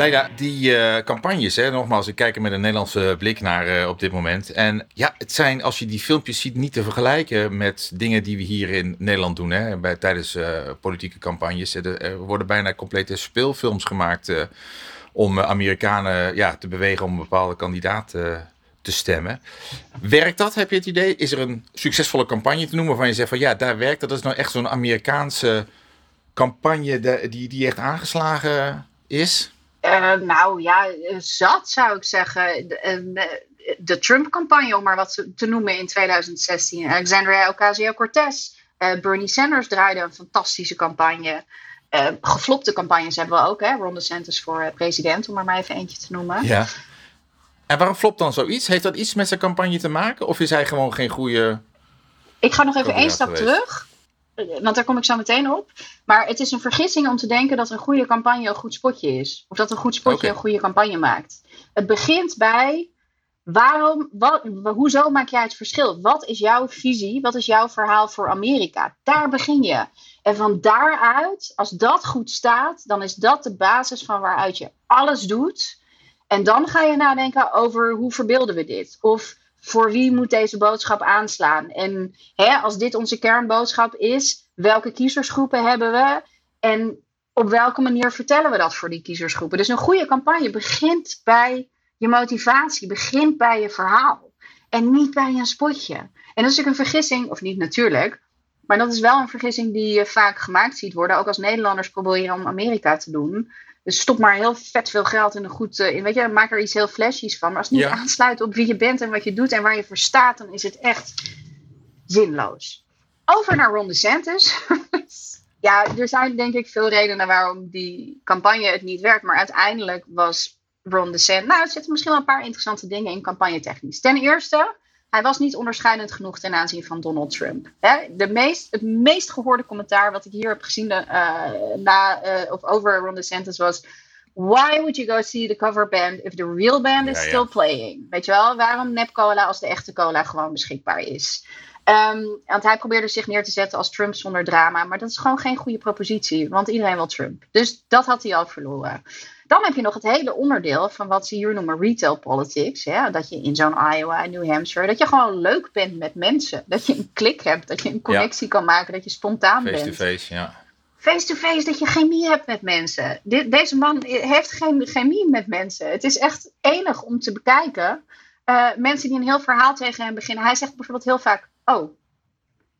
Leida, die eh, campagnes, hè, nogmaals, ik kijk er met een Nederlandse blik naar eh, op dit moment. En ja, het zijn, als je die filmpjes ziet, niet te vergelijken met dingen die we hier in Nederland doen. Hè, bij, tijdens eh, politieke campagnes. Er, worden bijna complete speelfilms gemaakt om Amerikanen ja, te bewegen om een bepaalde kandidaat te stemmen. Werkt dat, heb je het idee? Is er een succesvolle campagne te noemen waarvan je zegt van ja, daar werkt dat? Dat is nou echt zo'n Amerikaanse campagne die, die echt aangeslagen is? Eh, nou ja, eh, zat zou ik zeggen. De, eh, de Trump-campagne, om maar wat te- noemen in 2016. Alexandria Ocasio-Cortez. Bernie Sanders draaide een fantastische campagne. Geflopte campagnes hebben we ook, hè? Ron DeSantis voor president, om er maar even eentje te noemen. Ja. En waarom flopt dan zoiets? Heeft dat iets met zijn campagne te maken? Of is hij gewoon geen goede... Ik ga nog even één stap geweest. terug. Eh, Want daar kom ik zo meteen op. Maar het is een vergissing om te denken dat een goede campagne een goed spotje is. Of dat een goed spotje een goede campagne maakt. Het begint bij waarom, wat, hoezo maak jij het verschil? Wat is jouw visie? Wat is jouw verhaal voor Amerika? Daar begin je. En van daaruit, als dat goed staat, dan is dat de basis van waaruit je alles doet. En dan ga je nadenken over hoe verbeelden we dit? Of voor wie moet deze boodschap aanslaan? En hè, als dit onze kernboodschap is, welke kiezersgroepen hebben we? En op welke manier vertellen we dat voor die kiezersgroepen? Dus een goede campagne begint bij je motivatie, begint bij je verhaal. En niet bij een spotje. En dat is natuurlijk een vergissing, of niet natuurlijk, maar dat is wel een vergissing die je vaak gemaakt ziet worden. Ook als Nederlanders proberen om Amerika te doen. Dus stop maar heel vet veel geld in een goed. Eh, in, weet je, maak er iets heel flashies van. Maar als het niet aansluit op wie je bent en wat je doet en waar je voor staat, dan is het echt zinloos. Over naar Ron DeSantis. ja, er zijn denk ik veel redenen waarom die campagne het niet werkt. Maar uiteindelijk was Ron DeSantis. Nou, er zitten misschien wel een paar interessante dingen in campagne technisch. Ten eerste hij was niet onderscheidend genoeg ten aanzien van Donald Trump. De meest, het meest gehoorde commentaar wat ik hier heb gezien uh, na, uh, of over Ron DeSantis was... Why would you go see the cover band if the real band is still playing? Weet je wel, waarom nep cola als de echte cola gewoon beschikbaar is? Um, want hij probeerde zich neer te zetten als Trump zonder drama. Maar dat is gewoon geen goede propositie, want iedereen wil Trump. Dus dat had hij al verloren. Dan heb je nog het hele onderdeel van wat ze hier noemen retail politics. Ja, dat je in zo'n Iowa en New Hampshire, dat je gewoon leuk bent met mensen. Dat je een klik hebt, dat je een connectie kan maken, dat je spontaan face bent. Face-to-face, ja. Face-to-face, dat je chemie hebt met mensen. deze man heeft geen chemie met mensen. Het is echt enig om te bekijken. Uh, mensen die een heel verhaal tegen hem beginnen. Hij zegt bijvoorbeeld heel vaak, oh,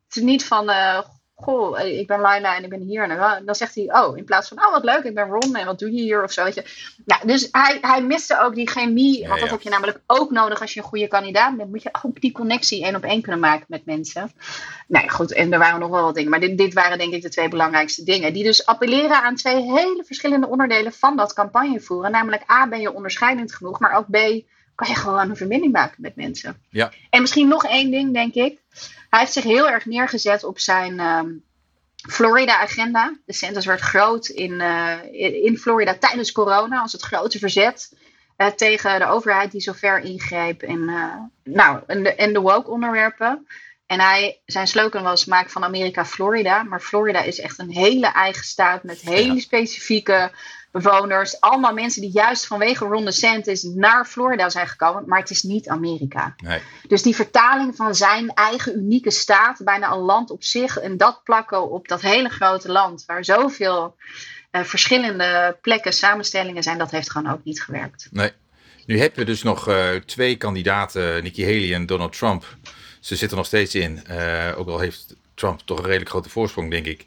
het is niet van, uh, goh, eh, ik ben Laila en ik ben hier. En dan zegt hij, oh, in plaats van, oh, wat leuk, ik ben Ron en wat doe je hier of zo. Weet je. Nou, dus hij, hij miste ook die chemie, want dat heb je namelijk ook nodig als je een goede kandidaat bent. Moet je ook die connectie één op één kunnen maken met mensen. Nee, goed, en er waren nog wel wat dingen, maar dit, dit waren denk ik de twee belangrijkste dingen. Die dus appelleren aan twee hele verschillende onderdelen van dat campagnevoeren. Namelijk A, ben je onderscheidend genoeg, maar ook B, kan je gewoon een verbinding maken met mensen. Ja. En misschien nog één ding, denk ik. Hij heeft zich heel erg neergezet op zijn um, Florida-agenda. De Centers werd groot in, uh, in Florida tijdens corona als het grote verzet uh, tegen de overheid die zo ver ingreep in, uh, nou, in, de, in de woke-onderwerpen. En hij, zijn slogan was: maak van Amerika Florida. Maar Florida is echt een hele eigen staat met hele specifieke bewoners. Allemaal mensen die juist vanwege Ron DeSantis naar Florida zijn gekomen. Maar het is niet Amerika. Nee. Dus die vertaling van zijn eigen unieke staat, bijna een land op zich. En dat plakken op dat hele grote land. Waar zoveel uh, verschillende plekken, samenstellingen zijn. Dat heeft gewoon ook niet gewerkt. Nee. Nu hebben we dus nog uh, twee kandidaten, Nikki Haley en Donald Trump. Ze zitten nog steeds in. Uh, ook al heeft Trump toch een redelijk grote voorsprong, denk ik.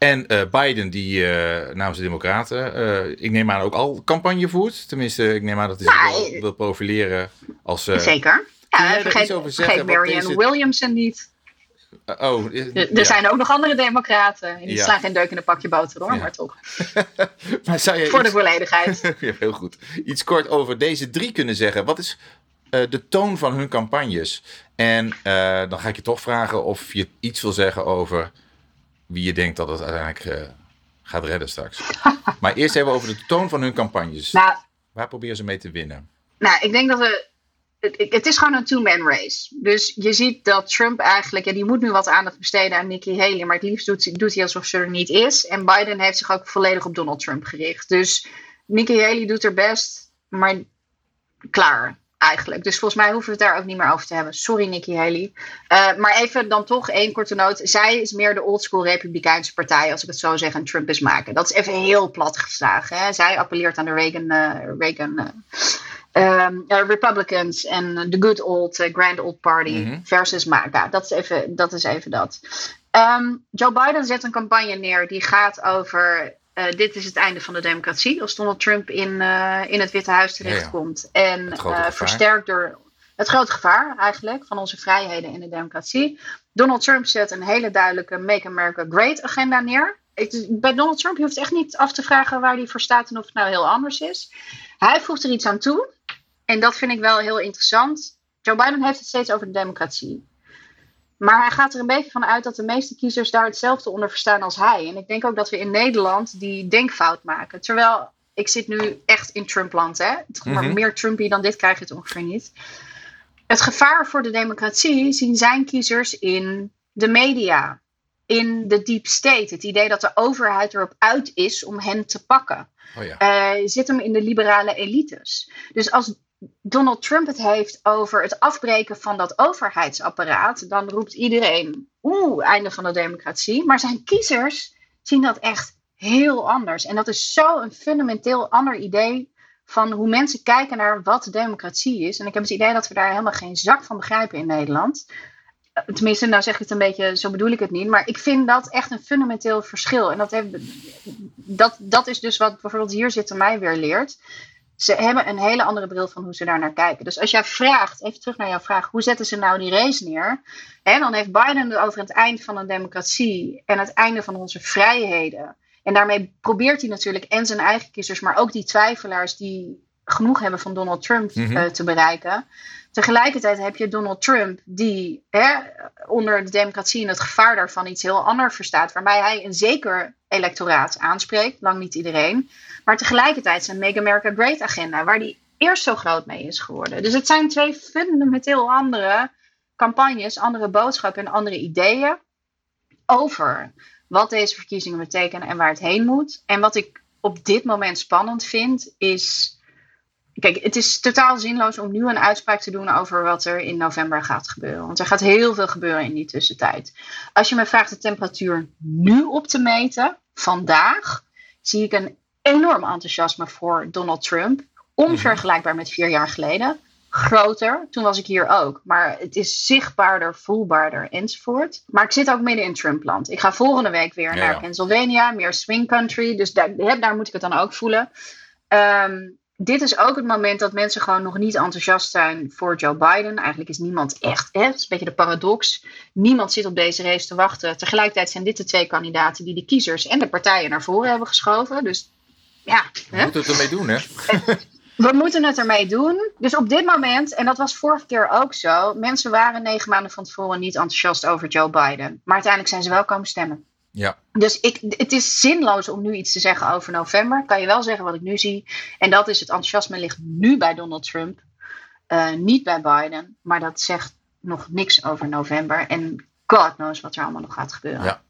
En uh, Biden, die uh, namens de Democraten, uh, ik neem aan ook al campagne voert. Tenminste, ik neem aan dat hij nou, wil, wil, profileren als... Zeker. Ja, vergeet, vergeet Marianne. Williamson niet. oh, er ja. zijn ook nog andere democraten. Die ja. slaan geen deuk in een pakje boter hoor, ja. maar toch. maar zou je Voor iets... de volledigheid. ja, heel goed. Iets kort over deze drie kunnen zeggen. Wat is de toon van hun campagnes? En dan ga ik je toch vragen of je iets wil zeggen over wie je denkt dat het uiteindelijk uh, gaat redden straks. maar eerst even over de toon van hun campagnes. Nou, Waar proberen ze mee te winnen? Nou, ik denk dat we. Het, het is gewoon een two-man race. Dus je ziet dat Trump eigenlijk. Ja, die moet nu wat aandacht besteden aan Nikki Haley. Maar het liefst doet, doet hij alsof ze er niet is. En Biden heeft zich ook volledig op Donald Trump gericht. Dus Nikki Haley doet er best. Maar klaar eigenlijk. Dus volgens mij hoeven we het daar ook niet meer over te hebben. Sorry, Nikki Haley. Uh, maar even dan toch één korte noot. Zij is meer de oldschool Republikeinse partij, als ik het zo zeg, en Trump is maken. Dat is even heel plat geslagen. Hè? Zij appelleert aan de Reagan, uh, Reagan uh, um, Republicans en de good old grand old party mm -hmm. versus MAGA. Dat is even dat. Is even dat. Um, Joe Biden zet een campagne neer die gaat over uh, dit is het einde van de democratie. Als Donald Trump in, uh, in het Witte Huis terechtkomt. Ja, ja. En uh, versterkt door het grote gevaar eigenlijk van onze vrijheden in de democratie. Donald Trump zet een hele duidelijke Make America Great agenda neer. Ik, bij Donald Trump je hoeft echt niet af te vragen waar hij voor staat en of het nou heel anders is. Hij voegt er iets aan toe. En dat vind ik wel heel interessant. Joe Biden heeft het steeds over de democratie. Maar hij gaat er een beetje van uit dat de meeste kiezers daar hetzelfde onder verstaan als hij. En ik denk ook dat we in Nederland die denkfout maken. Terwijl ik zit nu echt in Trumpland. Hè? Maar mm-hmm. meer Trumpy dan dit krijg je het ongeveer niet. Het gevaar voor de democratie zien zijn kiezers in de media. In de deep state. Het idee dat de overheid erop uit is om hen te pakken. Oh ja. uh, zit hem in de liberale elites. Dus als Donald Trump het heeft over het afbreken van dat overheidsapparaat, dan roept iedereen, oeh, einde van de democratie. Maar zijn kiezers zien dat echt heel anders. En dat is zo een fundamenteel ander idee van hoe mensen kijken naar wat democratie is. En ik heb het idee dat we daar helemaal geen zak van begrijpen in Nederland. Tenminste, nou zeg ik het een beetje, zo bedoel ik het niet. Maar ik vind dat echt een fundamenteel verschil. En dat, heeft, dat, dat is dus wat bijvoorbeeld hier zitten mij weer leert. Ze hebben een hele andere bril van hoe ze daar naar kijken. Dus als jij vraagt, even terug naar jouw vraag, hoe zetten ze nou die race neer? En dan heeft Biden het over het eind van een democratie en het einde van onze vrijheden. En daarmee probeert hij natuurlijk en zijn eigen kiezers, maar ook die twijfelaars die genoeg hebben van Donald Trump mm te bereiken. Tegelijkertijd heb je Donald Trump, die hè, onder de democratie en het gevaar daarvan iets heel anders verstaat, waarbij hij een zeker electoraat aanspreekt, lang niet iedereen, maar tegelijkertijd zijn Make America Great agenda, waar die eerst zo groot mee is geworden. Dus het zijn twee fundamenteel andere campagnes, andere boodschappen en andere ideeën over wat deze verkiezingen betekenen en waar het heen moet. En wat ik op dit moment spannend vind, is. Kijk, het is totaal zinloos om nu een uitspraak te doen over wat er in november gaat gebeuren. Want er gaat heel veel gebeuren in die tussentijd. Als je me vraagt de temperatuur nu op te meten, vandaag, zie ik een enorm enthousiasme voor Donald Trump. Onvergelijkbaar met vier jaar geleden groter. Toen was ik hier ook. Maar het is zichtbaarder, voelbaarder enzovoort. Maar ik zit ook midden in Trumpland. Ik ga volgende week weer naar Pennsylvania, meer swing country. Dus daar, daar moet ik het dan ook voelen. Ehm, dit is ook het moment dat mensen gewoon nog niet enthousiast zijn voor Joe Biden. Eigenlijk is niemand echt, hè, het is een beetje de paradox. Niemand zit op deze race te wachten. Tegelijkertijd zijn dit de twee kandidaten die de kiezers en de partijen naar voren hebben geschoven. Dus ja. We moeten het ermee doen, hè? we moeten het ermee doen. Dus op dit moment, en dat was vorige keer ook zo, mensen waren negen maanden van tevoren niet enthousiast over Joe Biden. Maar uiteindelijk zijn ze wel komen stemmen. Ja. Dus ik, het is zinloos om nu iets te zeggen over november. Kan je wel zeggen wat ik nu zie. En dat is het enthousiasme ligt nu bij Donald Trump. Uh, niet bij Biden. Maar dat zegt nog niks over november. En God knows wat er allemaal nog gaat gebeuren. Ja.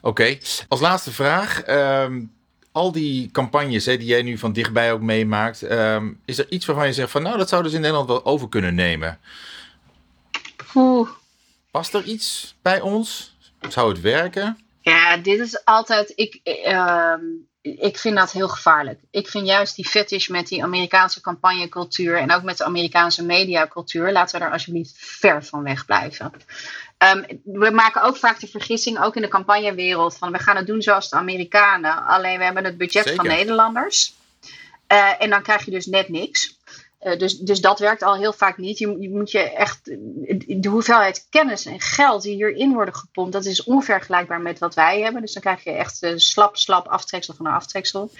Oké. Als laatste vraag. Ehm, al die campagnes hè, die jij nu van dichtbij ook meemaakt, ehm, is er iets waarvan je zegt van nou, dat zouden ze in Nederland wel over kunnen nemen? Oeh. Past er iets bij ons? Zou het werken? Ja, dit is altijd. Ik, ehm, ik vind dat heel gevaarlijk. Ik vind juist die fetish met die Amerikaanse campagnecultuur en ook met de Amerikaanse mediacultuur, laten we daar alsjeblieft ver van weg blijven. Ehm, we maken ook vaak de vergissing, ook in de campagnewereld, van we gaan het doen zoals de Amerikanen. Alleen we hebben het budget van Nederlanders. Uh, en dan krijg je dus net niks. Uh, dus, dus dat werkt al heel vaak niet. Je, je, moet je echt. De hoeveelheid kennis en geld die hierin worden gepompt, dat is onvergelijkbaar met wat wij hebben. Dus dan krijg je echt uh, slap, slap aftreksel van een aftreksel.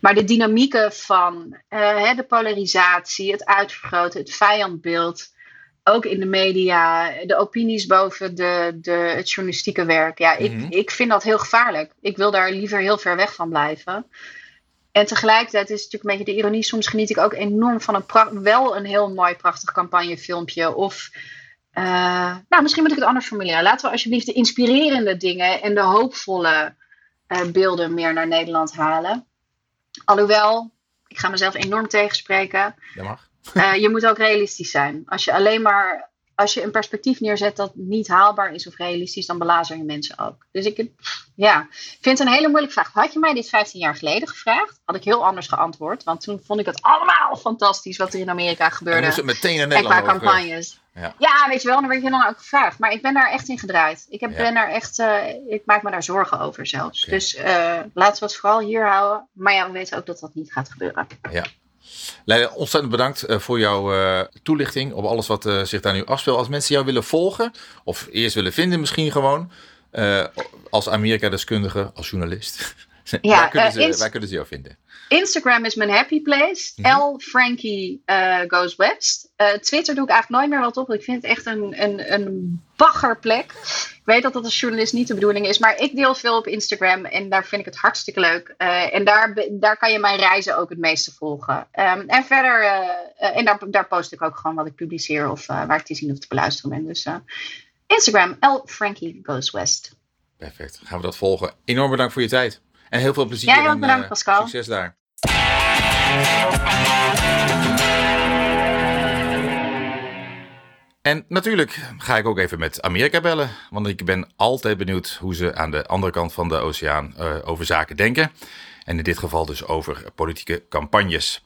Maar de dynamieken van uh, de polarisatie, het uitvergroten, het vijandbeeld ook in de media, de opinies boven de, de, het journalistieke werk. Ja, ik, mhm. ik vind dat heel gevaarlijk. Ik wil daar liever heel ver weg van blijven. En tegelijkertijd is het natuurlijk een beetje de ironie. Soms geniet ik ook enorm van een wel een heel mooi, prachtig campagnefilmpje. Of, uh, nou, misschien moet ik het anders formuleren. Laten we alsjeblieft de inspirerende dingen en de hoopvolle uh, beelden meer naar Nederland halen. Alhoewel, ik ga mezelf enorm tegenspreken. Dat mag. Uh, je moet ook realistisch zijn. Als je alleen maar als je een perspectief neerzet dat niet haalbaar is of realistisch, dan belazer je mensen ook. Dus ik ja, vind het een hele moeilijke vraag. Had je mij dit 15 jaar geleden gevraagd, had ik heel anders geantwoord. Want toen vond ik het allemaal fantastisch wat er in Amerika gebeurde. En het meteen in Nederland qua campagnes. Ja. ja. weet je wel, dan werd je dan ook gevraagd. Maar ik ben daar echt in gedraaid. Ik, heb, ben daar echt, uh, ik maak me daar zorgen over zelfs. Dus uh, laten we het vooral hier houden. Maar ja, we weten ook dat dat niet gaat gebeuren. Ja, Leila, ontzettend bedankt eh, voor jouw uh, toelichting op alles wat uh, zich daar nu afspeelt. Als mensen jou willen volgen, of eerst willen vinden misschien gewoon, als Amerika-deskundige, als journalist, ja, waar, kunnen ze, waar kunnen ze jou vinden? Instagram is mijn happy place. Mhm. L Frankie uh, Goes West. Uh, Twitter doe ik eigenlijk nooit meer wat op. Ik vind het echt een, een, een baggerplek. Ik weet dat dat als journalist niet de bedoeling is. Maar ik deel veel op Instagram. En daar vind ik het hartstikke leuk. Uh, en daar, daar kan je mijn reizen ook het meeste volgen. Um, en verder, en daar, daar post ik ook gewoon wat ik publiceer. Of waar ik te zien of te beluisteren ben. Dus Instagram, L Frankie Goes West. Perfect. Gaan we dat volgen. Enorm bedankt voor je tijd. En heel veel plezier. Ja, heel bedankt, eh, Pascal. Succes daar. En natuurlijk ga ik ook even met Amerika bellen, want ik ben altijd benieuwd hoe ze aan de andere kant van de oceaan eh, over zaken denken. En in dit geval dus over politieke campagnes.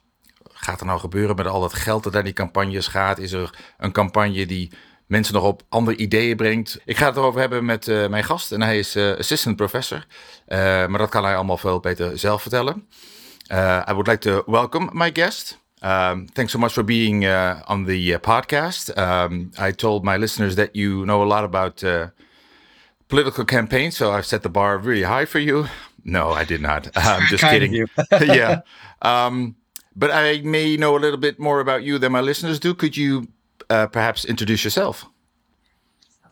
Gaat er nou gebeuren met al dat geld dat naar die campagnes gaat? Is er een campagne die mensen nog op andere ideeën brengt? Ik ga het erover hebben met uh, mijn gast en hij is uh, assistant professor. maar dat kan hij allemaal veel beter zelf vertellen. I would like to welcome my guest. Um, thanks so much for being on the podcast. Um, I told my listeners that you know a lot about political campaigns, so I've set the bar really high for you. No, I did not. I'm just kidding. yeah. Um, but I may know a little bit more about you than my listeners do. Could you uh, perhaps introduce yourself?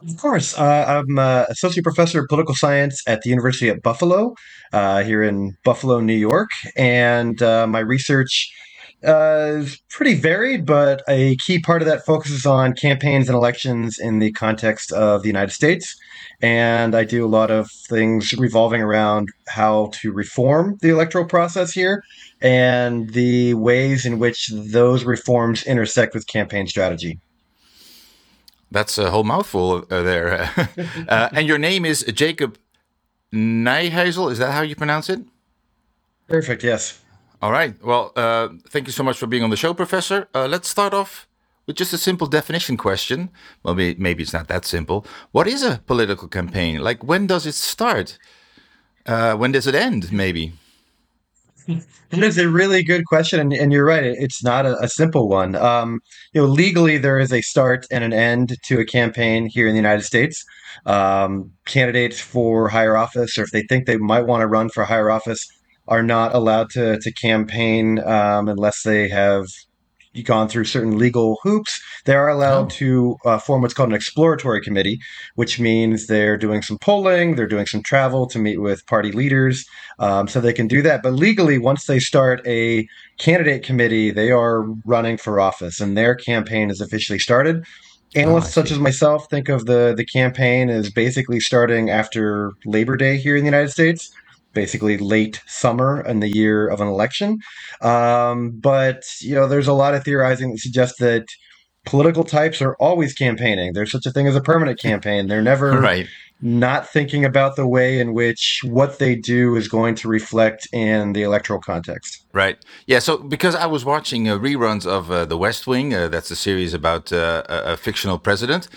Of course. Uh, I'm uh, associate professor of political science at the University at Buffalo, here in Buffalo, New York. And my research uh, pretty varied, but a key part of that focuses on campaigns and elections in the context of the United States. And I do a lot of things revolving around how to reform the electoral process here and the ways in which those reforms intersect with campaign strategy. That's a whole mouthful uh, there. uh, and your name is Jacob Nijhuizel. Is that how you pronounce it? Perfect, yes. All right. Well, uh, thank you so much for being on the show, Professor. Uh, let's start off with just a simple definition question. Well, maybe, maybe it's not that simple. What is a political campaign? Like, when does it start? Uh, when does it end, maybe? That is a really good question, and, and you're right. It's not a, a simple one. Um, you know, legally, there is a start and an end to a campaign here in the United States. Um, candidates for higher office, or if they think they might want to run for higher office, are not allowed to to campaign um, unless they have gone through certain legal hoops. They are allowed oh. to uh, form what's called an exploratory committee, which means they're doing some polling, they're doing some travel to meet with party leaders, um, so they can do that. But legally, once they start a candidate committee, they are running for office, and their campaign is officially started. Analysts oh, such as myself think of the the campaign as basically starting after Labor Day here in the United States basically late summer in the year of an election. Um, but you know, there's a lot of theorizing that suggests that political types are always campaigning. There's such a thing as a permanent campaign. They're never right. not thinking about the way in which what they do is going to reflect in the electoral context. Right. Yeah. So because I was watching uh, reruns of uh, The West Wing, uh, that's a series about uh, a, a fictional president.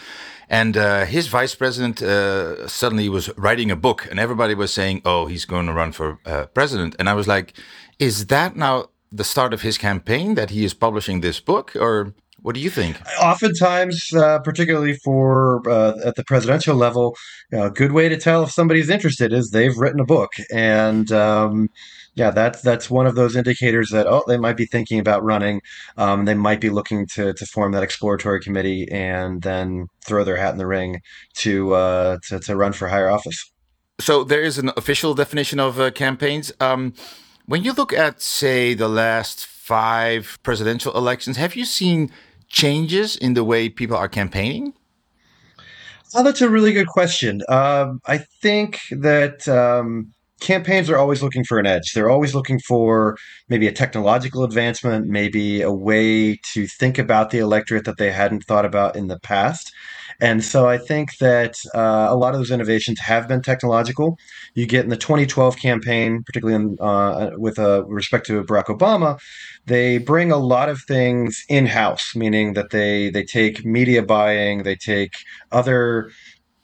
And uh, his vice president uh, suddenly was writing a book, and everybody was saying, "Oh, he's going to run for uh, president." And I was like, "Is that now the start of his campaign that he is publishing this book, or what do you think?" Oftentimes, uh, particularly for uh, at the presidential level, a good way to tell if somebody's interested is they've written a book, and um, yeah, that's that's one of those indicators that oh, they might be thinking about running. Um, they might be looking to to form that exploratory committee and then throw their hat in the ring to uh, to, to run for higher office. So there is an official definition of uh, campaigns. Um, when you look at, say, the last five presidential elections, have you seen changes in the way people are campaigning? Oh, that's a really good question. Um, I think that um, campaigns are always looking for an edge. They're always looking for maybe a technological advancement, maybe a way to think about the electorate that they hadn't thought about in the past. And so I think that uh, a lot of those innovations have been technological. You get in the 2012 campaign, particularly in, uh, with uh, respect to Barack Obama, they bring a lot of things in house, meaning that they they take media buying, they take other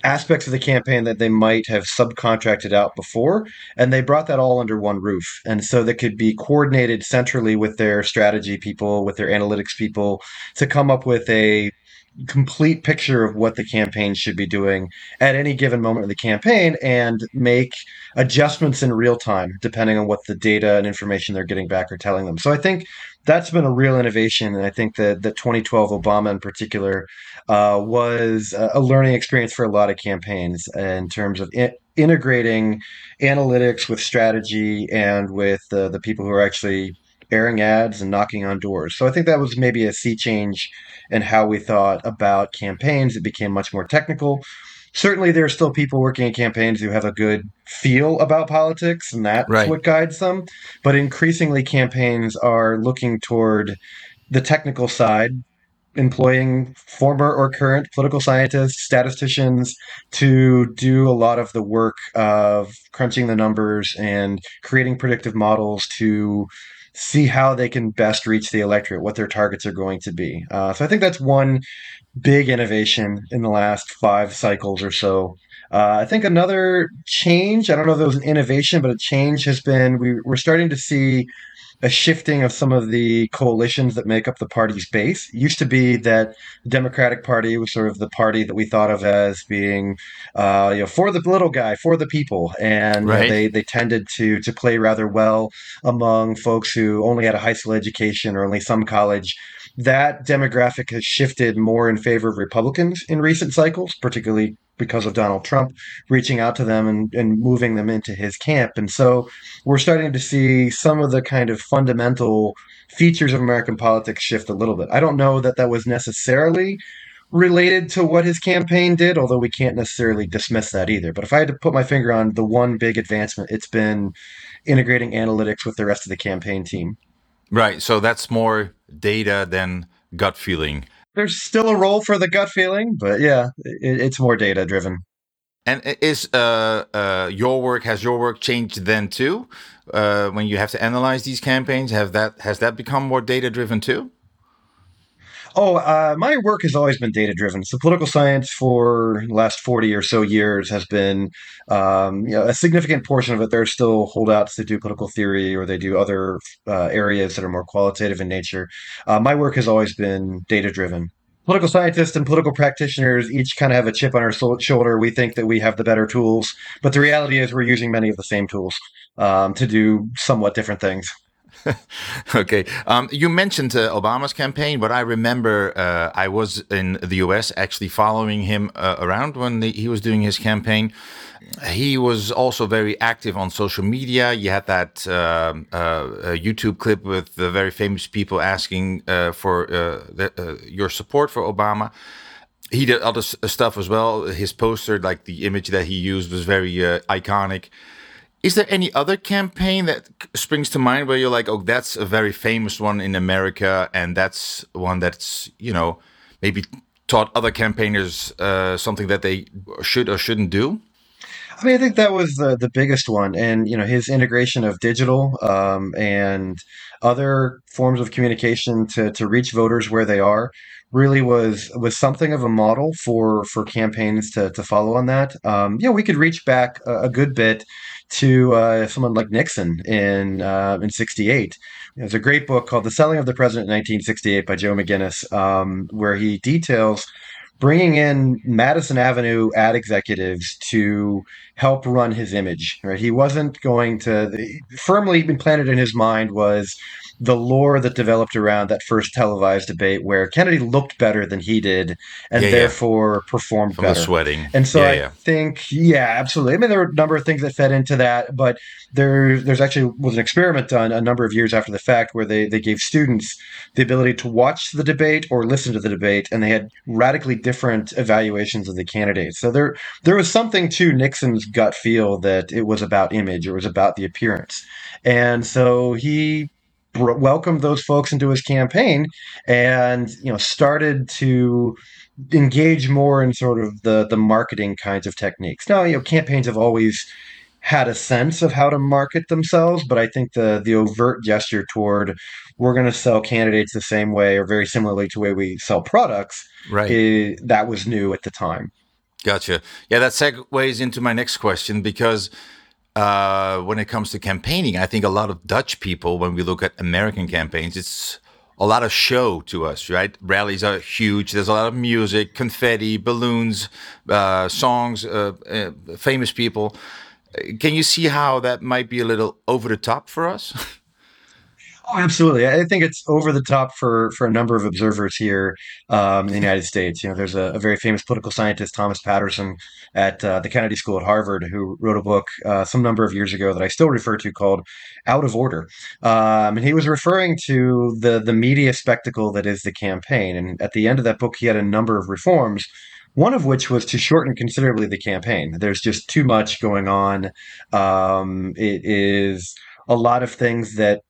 aspects of the campaign that they might have subcontracted out before and they brought that all under one roof and so that could be coordinated centrally with their strategy people with their analytics people to come up with a complete picture of what the campaign should be doing at any given moment of the campaign and make adjustments in real time depending on what the data and information they're getting back are telling them. So I think that's been a real innovation, and I think that the 2012 Obama in particular uh, was a learning experience for a lot of campaigns in terms of integrating analytics with strategy and with uh, the people who are actually airing ads and knocking on doors. So I think that was maybe a sea change in how we thought about campaigns. It became much more technical. Certainly, there are still people working in campaigns who have a good feel about politics, and that's right. what guides them. But increasingly, campaigns are looking toward the technical side employing former or current political scientists, statisticians to do a lot of the work of crunching the numbers and creating predictive models to see how they can best reach the electorate, what their targets are going to be. Uh, so I think that's one big innovation in the last five cycles or so. Uh, I think another change, I don't know if it was an innovation, but a change has been we, we're starting to see a shifting of some of the coalitions that make up the party's base. It used to be that the Democratic Party was sort of the party that we thought of as being, uh, you know, for the little guy, for the people, and right. they they tended to to play rather well among folks who only had a high school education or only some college that demographic has shifted more in favor of Republicans in recent cycles, particularly because of Donald Trump reaching out to them and, and moving them into his camp. And so we're starting to see some of the kind of fundamental features of American politics shift a little bit. I don't know that that was necessarily related to what his campaign did, although we can't necessarily dismiss that either. But if I had to put my finger on the one big advancement, it's been integrating analytics with the rest of the campaign team. Right. So that's more data than gut feeling there's still a role for the gut feeling, but yeah, it, it's more data driven. And is uh, uh, your work has your work changed then too? Uh, when you have to analyze these campaigns, have that has that become more data driven too? Oh, uh, my work has always been data driven. So political science for the last 40 or so years has been um, you know, a significant portion of it. There are still holdouts that do political theory or they do other uh, areas that are more qualitative in nature. Uh, my work has always been data driven. Political scientists and political practitioners each kind of have a chip on our shoulder. We think that we have the better tools, but the reality is we're using many of the same tools um, to do somewhat different things. okay. Um, you mentioned uh, Obama's campaign, but I remember uh, I was in the US actually following him uh, around when the, he was doing his campaign. He was also very active on social media. You had that um, uh, YouTube clip with the very famous people asking uh, for uh, the, your support for Obama he did other stuff as well. His poster, like the image that he used, was very uh, iconic. Is there any other campaign that springs to mind where you're like, oh, that's a very famous one in America, and that's one that's you know maybe taught other campaigners uh, something that they should or shouldn't do? I mean, I think that was the the biggest one, and you know, his integration of digital um, and other forms of communication to to reach voters where they are really was was something of a model for for campaigns to to follow on that. Um, know, we could reach back a, a good bit to uh, someone like Nixon in uh, in '68. There's a great book called "The Selling of the President" in 1968 by Joe McGinnis, um, where he details bringing in Madison Avenue ad executives to help run his image. Right, he wasn't going to firmly implanted in his mind was the lore that developed around that first televised debate where Kennedy looked better than he did and yeah, therefore yeah. performed From better. Sweating. And so yeah, I think, yeah, absolutely. I mean, there were a number of things that fed into that, but there, there's actually was an experiment done a number of years after the fact where they, they gave students the ability to watch the debate or listen to the debate, and they had radically different evaluations of the candidates. So there, there was something to Nixon's gut feel that it was about image, it was about the appearance. And so he welcomed those folks into his campaign and you know started to engage more in sort of the the marketing kinds of techniques. Now you know campaigns have always had a sense of how to market themselves but i think the the overt gesture toward we're going to sell candidates the same way or very similarly to the way we sell products right. is, that was new at the time. Gotcha. Yeah that segues into my next question because uh, when it comes to campaigning, I think a lot of Dutch people, when we look at American campaigns, it's a lot of show to us, right? Rallies are huge. There's a lot of music, confetti, balloons, uh, songs, uh, uh famous people. Can you see how that might be a little over the top for us? Oh, absolutely. I think it's over the top for for a number of observers here um, in the United States. You know, there's a, a, very famous political scientist, Thomas Patterson, at uh, the Kennedy School at Harvard, who wrote a book uh, some number of years ago that I still refer to called "Out of Order," um, and he was referring to the the media spectacle that is the campaign. And at the end of that book, he had a number of reforms one of which was to shorten considerably the campaign. There's just too much going on. Um, it is a lot of things that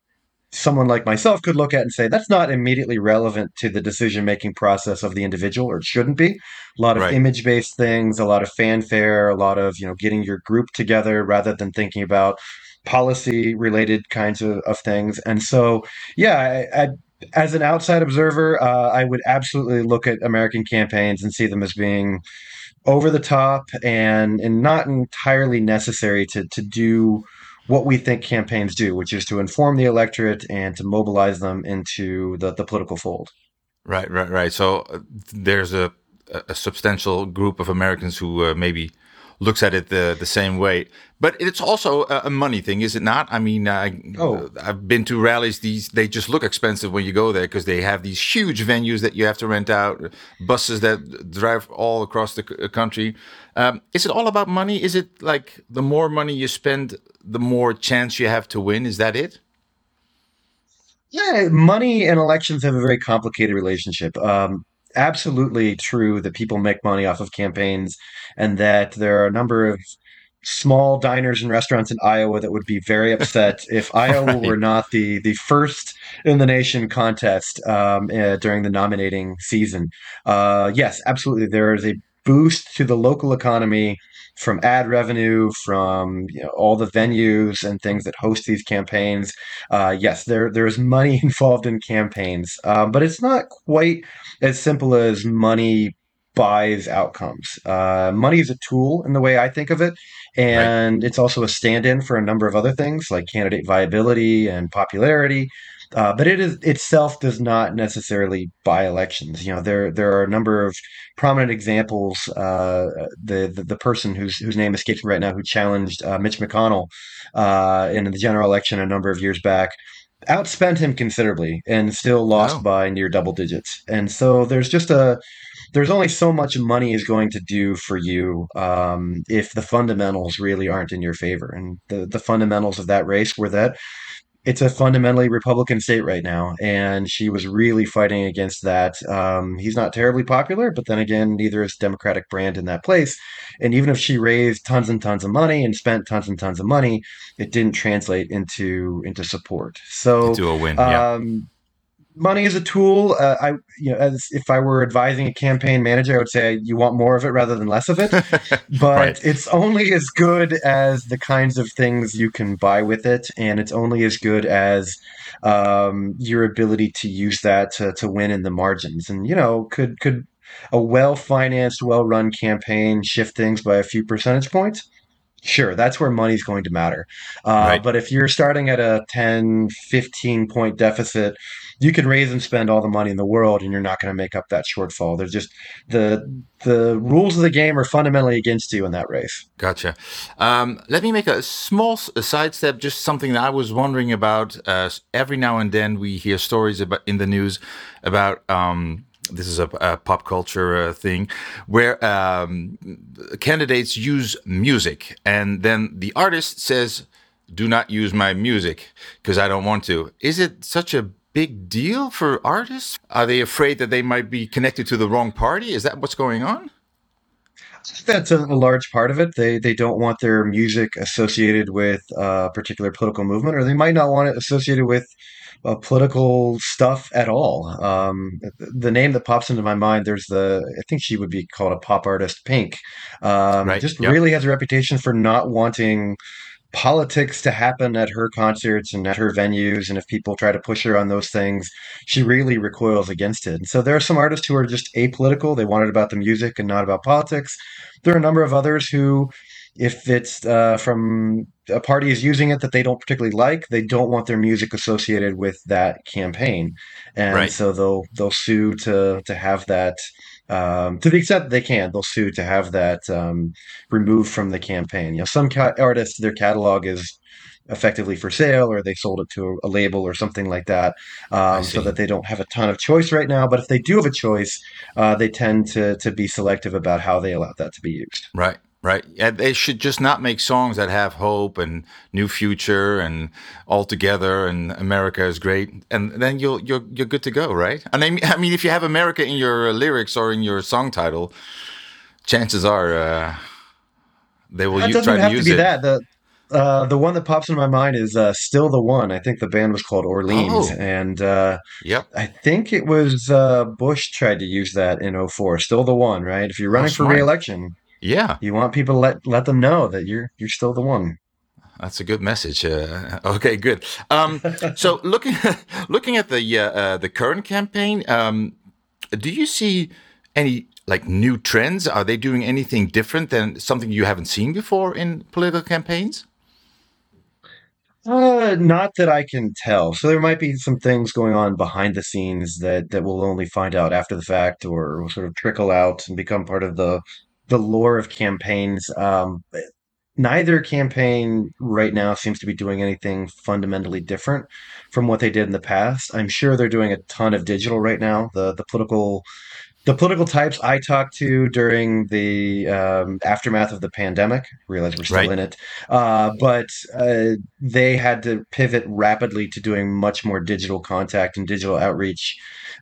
someone like myself could look at and say that's not immediately relevant to the decision making process of the individual or it shouldn't be a lot of Right. image based things a lot of fanfare a lot of you know getting your group together rather than thinking about policy related kinds of, of things and so yeah I, I, as an outside observer uh, i would absolutely look at american campaigns and see them as being over the top and and not entirely necessary to to do what we think campaigns do, which is to inform the electorate and to mobilize them into the, the political fold. Right, right, right. So uh, there's a, a substantial group of Americans who uh, maybe looks at it the, the same way. But it's also a, money thing, is it not? I mean, I, Oh. I've been to rallies. These they just look expensive when you go there because they have these huge venues that you have to rent out, buses that drive all across the country. Um, is it all about money? Is it like the more money you spend, the more chance you have to win? Is that it? Yeah, money and elections have a very complicated relationship. Um, absolutely true that people make money off of campaigns and that there are a number of small diners and restaurants in Iowa that would be very upset if Iowa Right. were not the the first in the nation contest um, uh, during the nominating season. Uh, yes, absolutely. There is a boost to the local economy from ad revenue, from you know, all the venues and things that host these campaigns. Uh, yes, there there's money involved in campaigns, um, but it's not quite as simple as money buys outcomes. Uh, money is a tool in the way I think of it, and it's also a stand-in for a number of other things like candidate viability and popularity. Uh, but it is itself does not necessarily buy elections. You know, there there are a number of prominent examples. Uh, the, the the person whose whose name escapes me right now, who challenged uh, Mitch McConnell uh, in the general election a number of years back, outspent him considerably and still lost Oh. by near double digits. And so there's just a there's only so much money is going to do for you um, if the fundamentals really aren't in your favor. And the the fundamentals of that race were that it's a fundamentally Republican state right now, and she was really fighting against that. Um, he's not terribly popular, but then again, neither is Democratic brand in that place. And even if she raised tons and tons of money and spent tons and tons of money, it didn't translate into into support. So To a win, yeah. Money is a tool. Uh, I, you know, as if I were advising a campaign manager, I would say you want more of it rather than less of it. But Right. it's only as good as the kinds of things you can buy with it, and it's only as good as um, your ability to use that to, to win in the margins. And you know, could could a well financed, well run campaign shift things by a few percentage points? Sure, that's where money's going to matter. Uh, Right. But if you're starting at a 10, 15 point deficit, you can raise and spend all the money in the world and you're not going to make up that shortfall. There's just the the rules of the game are fundamentally against you in that race. Gotcha. Um, let me make a small sidestep, just something that I was wondering about. Uh, every now and then we hear stories about in the news about. Um, this is a, a pop culture uh, thing where um, candidates use music, and then the artist says, "Do not use my music because I don't want to." Is it such a big deal for artists? Are they afraid that they might be connected to the wrong party? Is that what's going on? That's a, a large part of it. They they don't want their music associated with a particular political movement, or they might not want it associated with uh, political stuff at all. Um, the name that pops into my mind, there's the I think she would be called a pop artist, Pink. Um, Right, Just yep. really has a reputation for not wanting politics to happen at her concerts and at her venues. And if people try to push her on those things, she really recoils against it. And so there are some artists who are just apolitical. They want it about the music and not about politics. There are a number of others who, if it's uh, from a party is using it that they don't particularly like, they don't want their music associated with that campaign, and Right. so they'll they'll sue to to have that. Um, to the extent that they can, they'll sue to have that um, removed from the campaign. You know, some ca- artists, their catalog is effectively for sale, or they sold it to a, a label or something like that, um, so that they don't have a ton of choice right now. But if they do have a choice, uh, they tend to to be selective about how they allow that to be used. Right, right. They should just not make songs that have hope and new future and all together and America is great, and then you'll you're you're good to go, right? And I mean, I mean, if you have America in your lyrics or in your song title, chances are uh, they will It u- doesn't try to have to be it. that. The Uh, the one that pops into my mind is uh, "Still the One." I think the band was called Orleans, Oh. and uh, Yep. I think it was uh, Bush tried to use that in 04. Still the one, right? If you're running for smart. re-election, Yeah, you want people to let let them know that you're you're still the one. that's a good message. Uh, okay, good. Um, so looking looking at the uh, uh, the current campaign, um, do you see any like new trends? Are they doing anything different than something you haven't seen before in political campaigns? Uh, not that I can tell. So there might be some things going on behind the scenes that that we'll only find out after the fact, or will sort of trickle out and become part of the the lore of campaigns. Um, neither campaign right now seems to be doing anything fundamentally different from what they did in the past. I'm sure they're doing a ton of digital right now. The the political the political types I talked to during the um, aftermath of the pandemic, realize we're still Right. in it, uh, but uh, they had to pivot rapidly to doing much more digital contact and digital outreach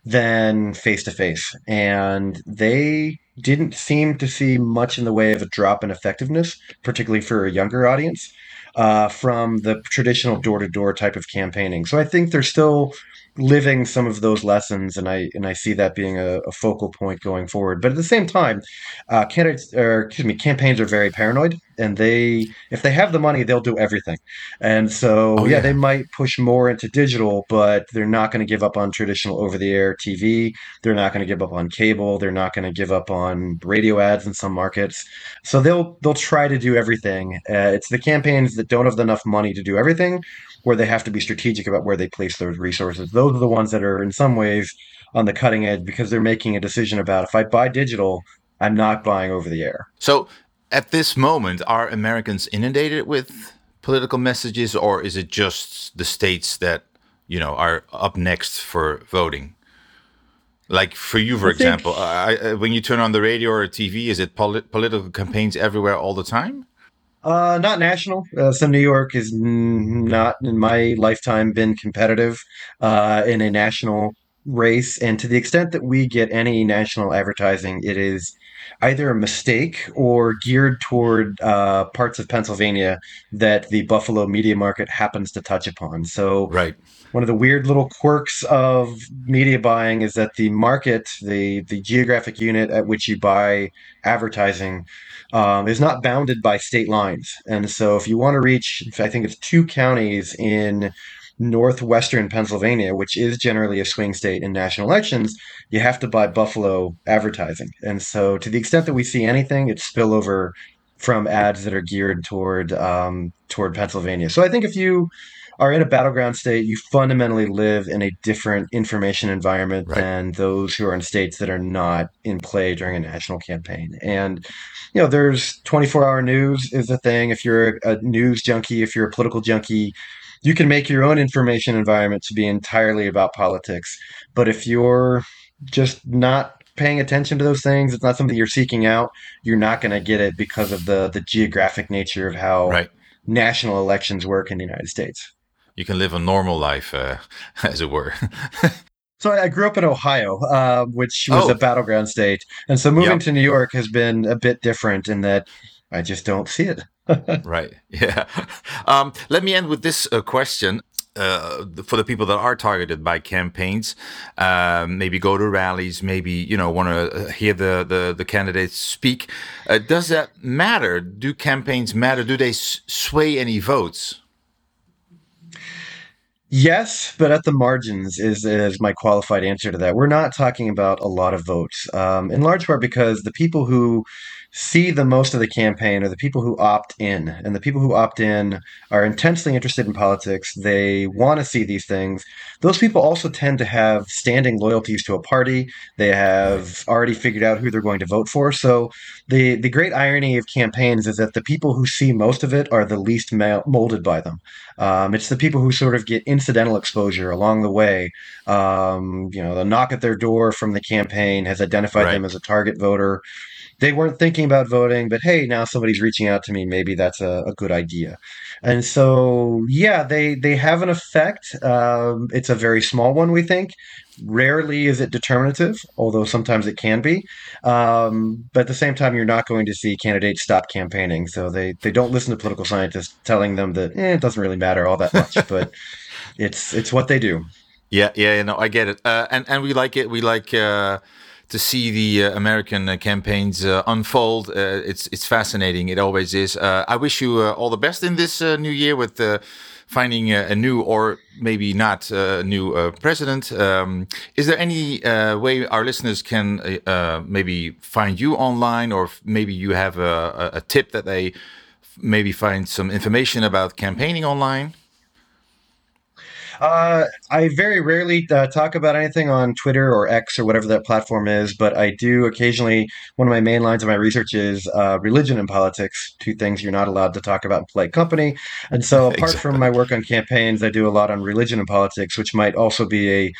than face to face. And they didn't seem to see much in the way of a drop in effectiveness, particularly for a younger audience, uh, from the traditional door to door type of campaigning. So I think they're still living some of those lessons, and I and I see that being a, a focal point going forward. But at the same time, uh, candidates or excuse me, campaigns are very paranoid, and they if they have the money, they'll do everything. And so Oh, yeah, yeah. they might push more into digital, but they're not going to give up on traditional over the air TV. They're not going to give up on cable. They're not going to give up on radio ads in some markets. So they'll they'll try to do everything. Uh, it's the campaigns that don't have enough money to do everything, where they have to be strategic about where they place those resources. Those are the ones that are in some ways on the cutting edge because they're making a decision about if I buy digital, I'm not buying over the air. So at this moment, are Americans inundated with political messages, or is it just the states that you know are up next for voting? Like for you, for I example, I, I, when you turn on the radio or TV, is it poli- political campaigns everywhere all the time? Uh, not national. Uh, so New York has n- not, in my lifetime, been competitive uh, in a national race. And to the extent that we get any national advertising, it is either a mistake or geared toward uh, parts of Pennsylvania that the Buffalo media market happens to touch upon. So Right. one of the weird little quirks of media buying is that the market, the the geographic unit at which you buy advertising, um, is not bounded by state lines. And so, if you want to reach, I think it's two counties in northwestern Pennsylvania, which is generally a swing state in national elections, you have to buy Buffalo advertising. And so, to the extent that we see anything, it's spillover from ads that are geared toward um, toward Pennsylvania. So, I think if you are in a battleground state, you fundamentally live in a different information environment Right. than those who are in states that are not in play during a national campaign. And you know, there's 24 hour news is a thing. If you're a news junkie, if you're a political junkie, you can make your own information environment to be entirely about politics. But if you're just not paying attention to those things, it's not something you're seeking out, you're not going to get it because of the the geographic nature of how Right. national elections work in the United States. You can live a normal life, uh, as it were. So I grew up in Ohio, uh, which was Oh. a battleground state, and so moving Yep. to New York has been a bit different in that I just don't see it. right. Yeah. Um, let me end with this uh, question. Uh, for the people that are targeted by campaigns, um, maybe go to rallies, maybe you know want to hear the, the the candidates speak. Uh, does that matter? Do campaigns matter? Do they s- sway any votes? Yes, but at the margins is is my qualified answer to that. We're not talking about a lot of votes, um, in large part because the people who see the most of the campaign are the people who opt in, and the people who opt in are intensely interested in politics. They want to see these things. Those people also tend to have standing loyalties to a party. They have already figured out who they're going to vote for. So the the great irony of campaigns is that the people who see most of it are the least molded by them. Um, it's the people who sort of get incidental exposure along the way. Um, you know, the knock at their door from the campaign has identified Right. them as a target voter. They weren't thinking about voting, but hey, now somebody's reaching out to me. Maybe that's a, a good idea. And so, yeah, they they have an effect. Um, it's a very small one, we think. Rarely is it determinative, although sometimes it can be. Um, but at the same time, you're not going to see candidates stop campaigning. So they, they don't listen to political scientists telling them that eh, it doesn't really matter all that much. but it's it's what they do. Yeah, yeah, no, I get it, uh, and and we like it. We like uh, to see the uh, American uh, campaigns uh, unfold. Uh, it's it's fascinating. It always is. I wish you all the best in this new year with finding a new or maybe not a new president. Um, is there any way our listeners can maybe find you online, or maybe you have a, a tip that they maybe find some information about campaigning online? Uh, I very rarely uh, talk about anything on Twitter or X or whatever that platform is, but I do occasionally. One of my main lines of my research is uh, religion and politics, two things you're not allowed to talk about in polite company. And so, apart exactly. from my work on campaigns, I do a lot on religion and politics, which might also be a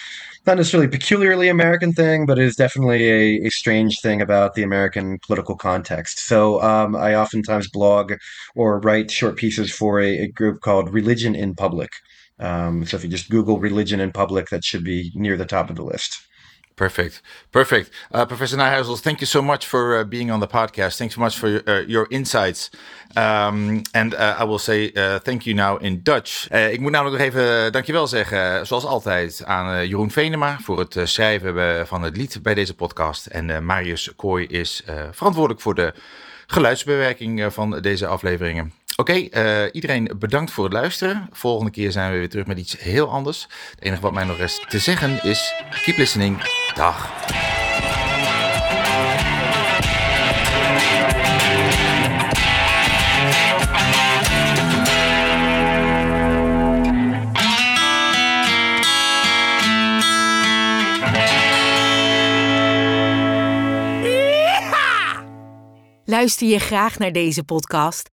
not necessarily peculiarly American thing, but is definitely a, a strange thing about the American political context. So um, I oftentimes blog or write short pieces for a, a group called Religion in Public. Um, so if you just Google religion in public, that should be near the top of the list. Perfect, perfect. Uh, Professor Nijhuisels, thank you so much for uh, being on the podcast. Thanks so much for your, uh, your insights. Um, and uh, I will say uh, thank you now in Dutch. Ik moet namelijk nog even dankjewel zeggen, zoals altijd, aan Jeroen Venema voor het schrijven van het lied bij deze podcast. En Marius Kooi is verantwoordelijk voor de geluidsbewerking van deze afleveringen. Oké, eh, iedereen bedankt voor het luisteren. Volgende keer zijn we weer terug met iets heel anders. Het enige wat mij nog rest te zeggen is: keep listening. Dag. Luister je graag naar deze podcast?